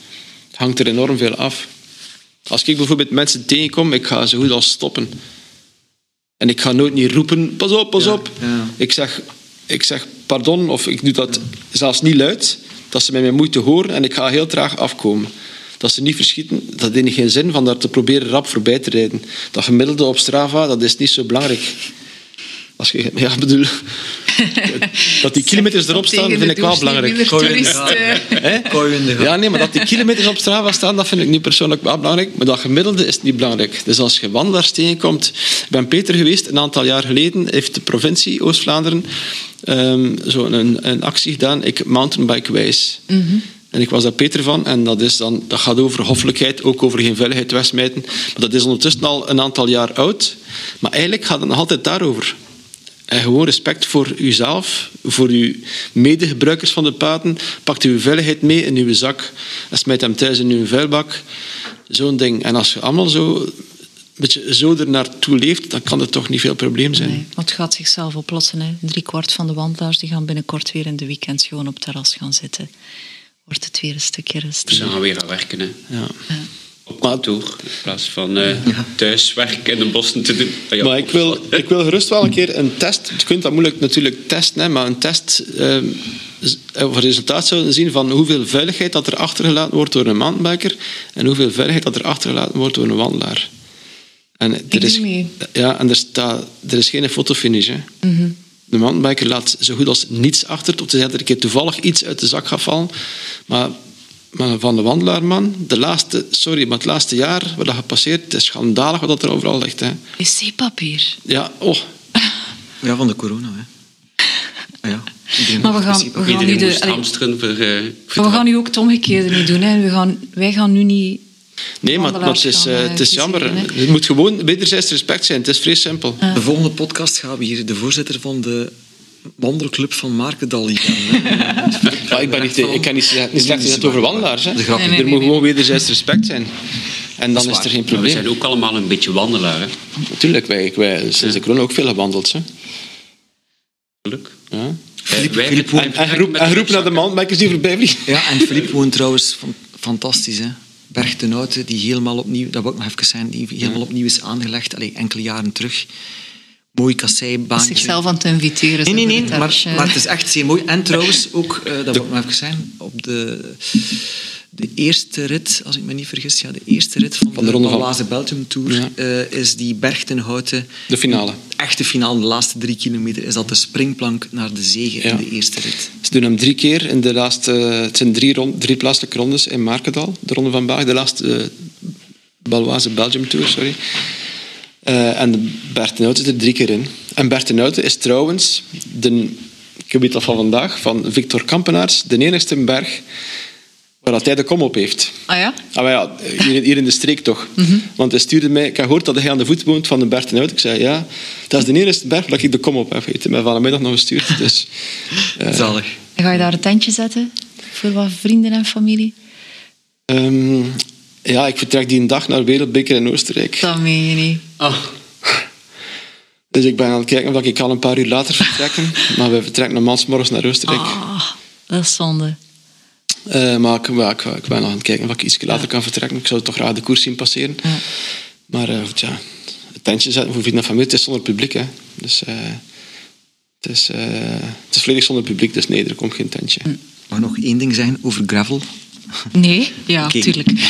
hangt er enorm veel af. Als ik bijvoorbeeld mensen tegenkom, ik ga zo goed als stoppen. En ik ga nooit niet roepen, pas op, pas Ja, op. ja. Ik, zeg, ik zeg pardon, of ik doe dat zelfs niet luid, dat ze met mijn moeite horen en ik ga heel traag afkomen. Dat ze niet verschieten, dat heeft geen zin van daar te proberen rap voorbij te rijden. Dat gemiddelde op Strava, dat is niet zo belangrijk. Als je, ja, bedoel, dat die kilometers erop staan, vind ik wel belangrijk. Gaten. Ja, nee, maar dat die kilometers op Strava staan, dat vind ik niet persoonlijk wel belangrijk. Maar dat gemiddelde is niet belangrijk. Dus als je wandelaars tegenkomt... Ik ben Peter geweest, een aantal jaar geleden heeft de provincie Oost-Vlaanderen ehm, zo een, een actie gedaan, ik mountainbike wijs. En ik was daar Peter van. En dat, is dan, dat gaat over hoffelijkheid, ook over geen veiligheid wegsmijten. Maar dat is ondertussen al een aantal jaar oud. Maar eigenlijk gaat het nog altijd daarover. En gewoon respect voor uzelf, voor uw medegebruikers van de paden. Pakt uw veiligheid mee in uw zak en smijt hem thuis in uw vuilbak. Zo'n ding. En als je allemaal zo, een beetje zo er naartoe leeft, dan kan het toch niet veel probleem zijn. Nee, want het gaat zichzelf oplossen. Hè. Drie kwart van de wandelaars die gaan binnenkort weer in de weekends gewoon op het terras gaan zitten. Wordt het weer een stukje Ze rustiger. gaan weer aan werken, hè. Ja. Op kantoor, in plaats van eh thuiswerk in de bossen te doen. Ah, ja, Maar ik wil, ik wil gerust wel een keer een test. Je kunt dat moeilijk natuurlijk testen, hè, maar een test ehm, z- of een resultaat zouden zien van hoeveel veiligheid dat er achtergelaten wordt door een mountainbiker en hoeveel veiligheid dat er achtergelaten wordt door een wandelaar. En er doe is, mee. ja, en er, staat, er is geen fotofinish. Hè. Mhm. De mountainbiker laat zo goed als niets achter, tot hij dat er een keer toevallig iets uit de zak gaat vallen. Maar, maar van de wandelaar, man, de laatste, sorry, maar het laatste jaar wat dat gepasseerd, het is schandalig wat dat er overal ligt. Hè. Wc-papier. Ja, oh, Ja, van de corona. Hè. Ah, ja. Iedereen Maar we gaan, we gaan nu de, moest allee, voor... eh, voor maar we gaan nu ook het omgekeerde niet doen. Hè. We gaan, wij gaan nu niet... Nee, maar, maar het is, gaan, eh, het is eh, jammer. hè. Het moet gewoon wederzijds respect zijn. Het is vrij simpel. De volgende podcast gaan we hier de voorzitter van de wandelclub van Markendal hier Maar ik, ben niet, ik kan niet, slecht- niet slecht zeggen over wandelaars. Hè. Nee, nee, er moet gewoon wederzijds respect zijn. En dan is, er geen Maar we probleem. zijn ook allemaal een beetje wandelaar, hè. Natuurlijk, wij, wij sinds de corona ook veel gewandeld. Hè. Geluk. Ja. Wij En, geroepen naar de mountainbikers die voorbij vliegen. Ja, en Filip woont trouwens fan- fantastisch. Hè. Berg ten Houten, die helemaal opnieuw, dat wil ik nog even zijn, die helemaal opnieuw is aangelegd, allee, enkele jaren terug. Mooi kasseibaantje. zichzelf aan het inviteren. Nee, nee, nee, maar, maar het is echt zeer mooi. En trouwens ook, eh, dat wil ik nog even zijn, op de, de eerste rit, als ik me niet vergis, ja, de eerste rit van, Van de Ronde van- Belgium Tour Ja. eh, is die Berg ten Houten. De finale. Echte finale, de laatste drie kilometer, is dat de springplank naar de zege Ja. in de eerste rit. Ze doen hem drie keer in de laatste... Het zijn drie, rond, drie plaatselijke rondes in Markendal. De Ronde van Baag, de laatste... eh, Baloise Belgium Tour, sorry. Eh, en de Bertenhout is er drie keer in. En Bertenhout is trouwens, de, ik weet dat van vandaag, van Victor Kampenaars, de enigste berg waar dat hij de kom op heeft. Ah ja? Ah, maar ja, hier, hier in de streek toch. Want hij stuurde mij... Ik had gehoord dat hij aan de voet woont van de Bertenhout. Ik zei, ja, dat is de enige berg waar ik de kom op heb. Hij heeft mij vanmiddag nog gestuurd. Dus, eh, Zalig. En ga je daar een tentje zetten? Voor wat vrienden en familie? ehm, ja, ik vertrek die een dag naar Wereldbeker in Oostenrijk. Dat meen je niet. Ah, Dus ik ben aan het kijken of ik kan een paar uur later vertrekken. maar we vertrekken normaal morgens naar Oostenrijk. Ah, dat is zonde. Eh, maar ik, ja, ik, ik ben nog aan het kijken of ik iets later kan vertrekken. Ik zou toch graag de koers zien passeren. Ja. Maar eh, goed, ja, het tentje zetten voor vrienden en familie, het is zonder publiek. Hè. Dus eh, het, is, eh, het is volledig zonder publiek, dus nee, er komt geen tentje. Mag nog één ding zeggen over gravel? Nee? Ja, Oké. tuurlijk.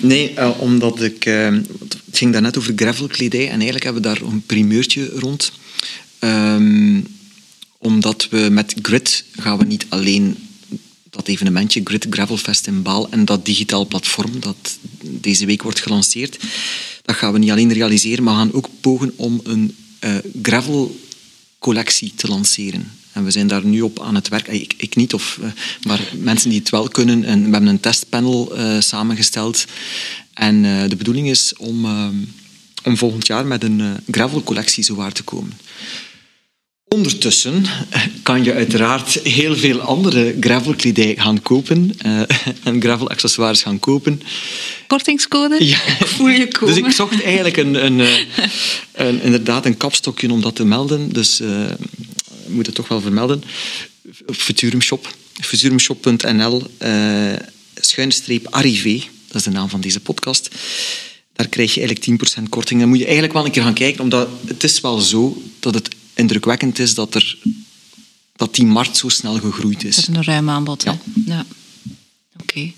Nee, eh, omdat ik... eh, het ging daarnet over gravelkledij en eigenlijk hebben we daar een primeurtje rond. Ehm, omdat we met Grid gaan we niet alleen dat evenementje Grid Gravelfest in Baal en dat digitaal platform dat deze week wordt gelanceerd, dat gaan we niet alleen realiseren, maar we gaan ook pogen om een eh gravel collectie te lanceren. En we zijn daar nu op aan het werk. Ik, ik niet, of, eh, maar mensen die het wel kunnen. En we hebben een testpanel eh, samengesteld. En eh, de bedoeling is om, om volgend jaar met een gravel-collectie zowaar te komen. Ondertussen kan je uiteraard heel veel andere gravelkledij gaan kopen eh, en gravel-accessoires gaan kopen. Kortingscode? Ja. Ik voel je komen. Dus ik zocht eigenlijk een, een, een, inderdaad een kapstokje om dat te melden. Dus moet het toch wel vermelden. Futurum Shop. Futurumshop.nl eh schuinstreep arrivé. Dat is de naam van deze podcast. Daar krijg je eigenlijk 10% korting. Dan moet je eigenlijk wel een keer gaan kijken, omdat het is wel zo dat het indrukwekkend is dat, er, dat die markt zo snel gegroeid is. Dat is een ruim aanbod, hè? Ja. Ja. Oké.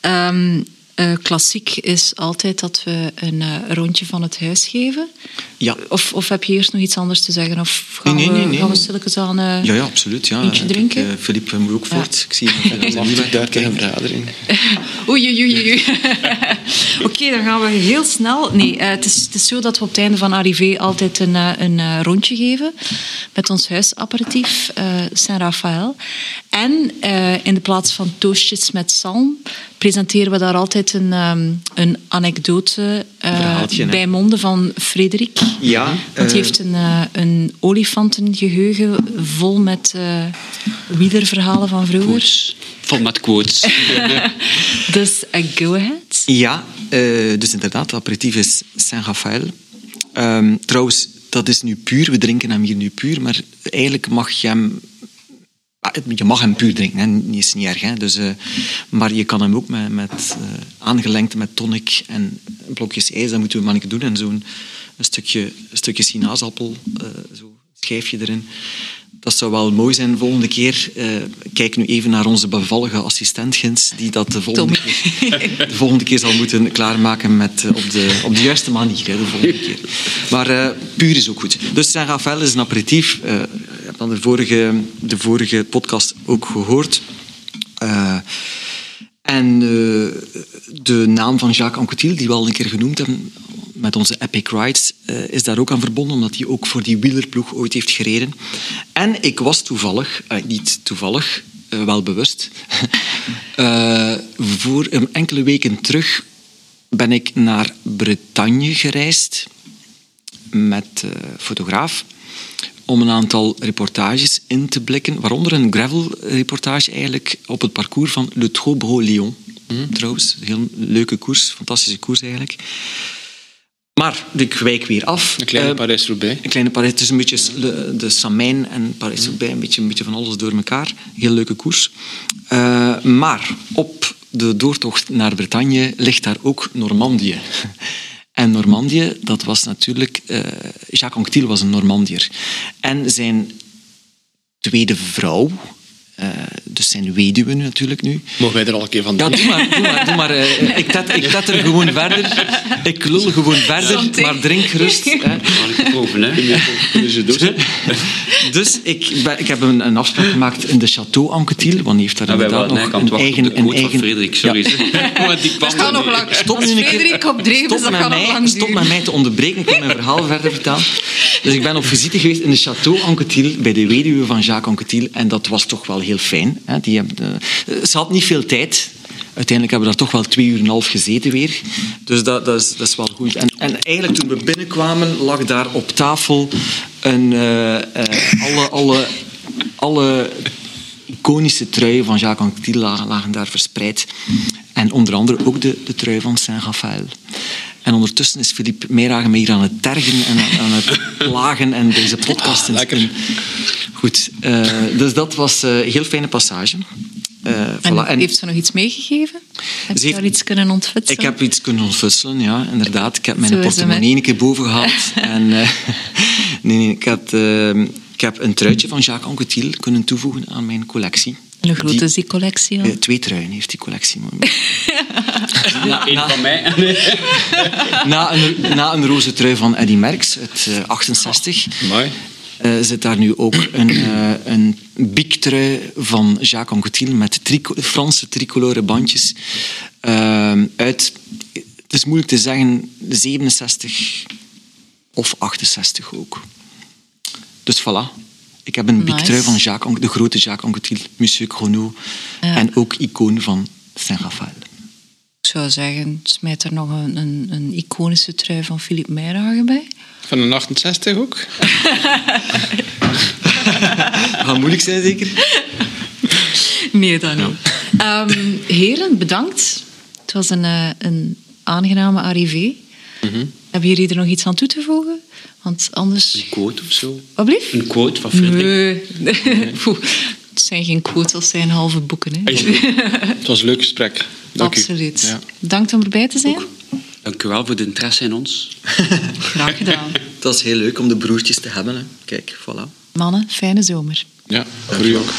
Ehm, Eh, klassiek is altijd dat we een eh, rondje van het huis geven. Ja. Of, of heb je eerst nog iets anders te zeggen? Of gaan, Nee, nee, nee, we, nee. gaan we stilletjes aan... eh, Ja, ja, absoluut. Ja. Eentje Ik- drinken? Philippe moet ook voort. Ik zie niet niet daar tegen een vergadering. Oei, oei, oei. oei. Oké, dan gaan we heel snel. Nee, eh, het, is, het is zo dat we op het einde van Arrivé altijd een, een rondje geven met ons huisapparatief eh Saint-Raphaël. En eh, in de plaats van toastjes met zalm presenteren we daar altijd een, ehm, een anekdote eh, bij monden van Frederik. Ja, Want eh, hij heeft een, eh, een olifantengeheugen vol met eh wielerverhalen van vroeger. Quotes. Vol met quotes. Dus eh, go ahead. Ja, eh, dus inderdaad, het aperitief is Saint-Raphaël. Ehm, trouwens, dat is nu puur. We drinken hem hier nu puur, maar eigenlijk mag je hem... Ah, Je mag hem puur drinken, hè. Is niet erg. Hè. Dus, eh, maar je kan hem ook met, met, eh, aangelengd met tonic en blokjes ijs. Dat moeten we maar doen. En zo'n een stukje, stukje sinaasappel, eh zo schijfje erin. Dat zou wel mooi zijn de volgende keer. Eh, kijk nu even naar onze bevallige assistent Gins, die dat de volgende, keer, de volgende keer zal moeten klaarmaken met, eh, op, de, op de juiste manier. Hè, de volgende keer. Maar eh, puur is ook goed. Dus Saint Raphaël is een aperitief. Je hebt dan de vorige, de vorige podcast ook gehoord. Eh, en de naam van Jacques Anquetil, die we al een keer genoemd hebben, met onze Epic Rides, eh, is daar ook aan verbonden, omdat hij ook voor die wielerploeg ooit heeft gereden. En ik was toevallig, eh, niet toevallig, eh, wel bewust, voor een enkele weken terug ben ik naar Bretagne gereisd met fotograaf om een aantal reportages in te blikken, waaronder een gravel-reportage eigenlijk op het parcours van Le Trobro-Lyon. Trouwens, een heel leuke koers, fantastische koers eigenlijk. Maar ik wijk weer af. Een kleine Eh, Parijs-Roubaix. een kleine Parijs, het is een beetje de, de Samijn en Parijs-Roubaix, een beetje, een beetje van alles door elkaar. Heel leuke koers. Eh, maar op de doortocht naar Bretagne ligt daar ook Normandië. En Normandië, dat was natuurlijk... eh, Jacques Anquetil was een Normandier. En zijn tweede vrouw, eh, dus zijn weduwe nu natuurlijk nu, Mogen wij er al een keer van ja, doen? doe maar. Doe maar, doe maar eh, ik, tet, ik tet er gewoon verder. Ik lul gewoon verder, maar drink gerust. Hè. Kan ik boven, hè? Kunnen ze doen? Dus ik, ben- ik heb een, een afspraak gemaakt in de Château Anquetil, want die heeft daar Ja, wij inderdaad nog een eigen... Een eigen van Frederik, sorry. Ja. Die Dat er nog lang. Stop nu een keer- Frederik op dreef, Stop dus dat met, mij, lang stop met mij te onderbreken, ik wil mijn verhaal verder vertellen. Dus ik ben op visite geweest in de Château Anquetil, bij de weduwe van Jacques Anquetil, en dat was toch wel heel fijn. Hè. Die hebben, eh, ze had niet veel tijd. Uiteindelijk hebben we daar toch wel twee uur en een half gezeten weer. Dus dat, dat, is, dat is wel goed. En, en eigenlijk toen we binnenkwamen, lag daar op tafel een, eh, eh, alle, alle, alle iconische truien van Jacques Anquetil lagen, daar verspreid. En onder andere ook de, de trui van Saint-Raphaël. En ondertussen is Philippe Meeragen me hier aan het tergen en aan, aan het plagen en deze podcast in- lekker. in- Goed, eh, dus dat was eh, een heel fijne passage. Eh, En, voilà. En heeft ze nog iets meegegeven? Heb Ze je daar iets kunnen ontfutselen? ik heb iets kunnen ontfutselen, ja, inderdaad. Ik heb mijn portemonnee een keer boven gehaald. en, eh, nee, nee, ik, had, ik heb een truitje van Jacques Anquetil kunnen toevoegen aan mijn collectie. Hoe groot Die- is die collectie al? Eh, twee truien heeft die collectie. na, Eén van mij. na, een, na een roze trui van Eddy Merckx uit eh, 68 Mooi. eh, zit daar nu ook een, eh een biktrui van Jacques Anquetil met trico- Franse tricolore bandjes eh, uit, het is moeilijk te zeggen, 67 of 68 ook. Dus voilà. Ik heb een Nice. biktrui van Jacques, de grote Jacques Anquetil, Monsieur Chrono, Ja. en ook icoon van Saint-Raphaël. Ik zou zeggen, smijt er nog een, een, een iconische trui van Philippe Meijeragen bij. Van een 68 ook? Gaat moeilijk zijn, zeker? Nee, dat niet. Ehm, heren, bedankt. Het was een, eh, een aangename arrivé. Hebben jullie er nog iets aan toe te voegen? Want anders... Een quote of zo. Wat blieft? Een quote van Frederik. Nee. Het zijn geen quotes, het zijn halve boeken. Hè. Het was een leuk gesprek. Dank u. Absoluut. Ja. Bedankt om erbij te zijn. Dank u wel voor de interesse in ons. Graag gedaan. Dat is heel leuk om de broertjes te hebben. Hè. Kijk, voilà. Mannen, fijne zomer. Ja, voor u ook.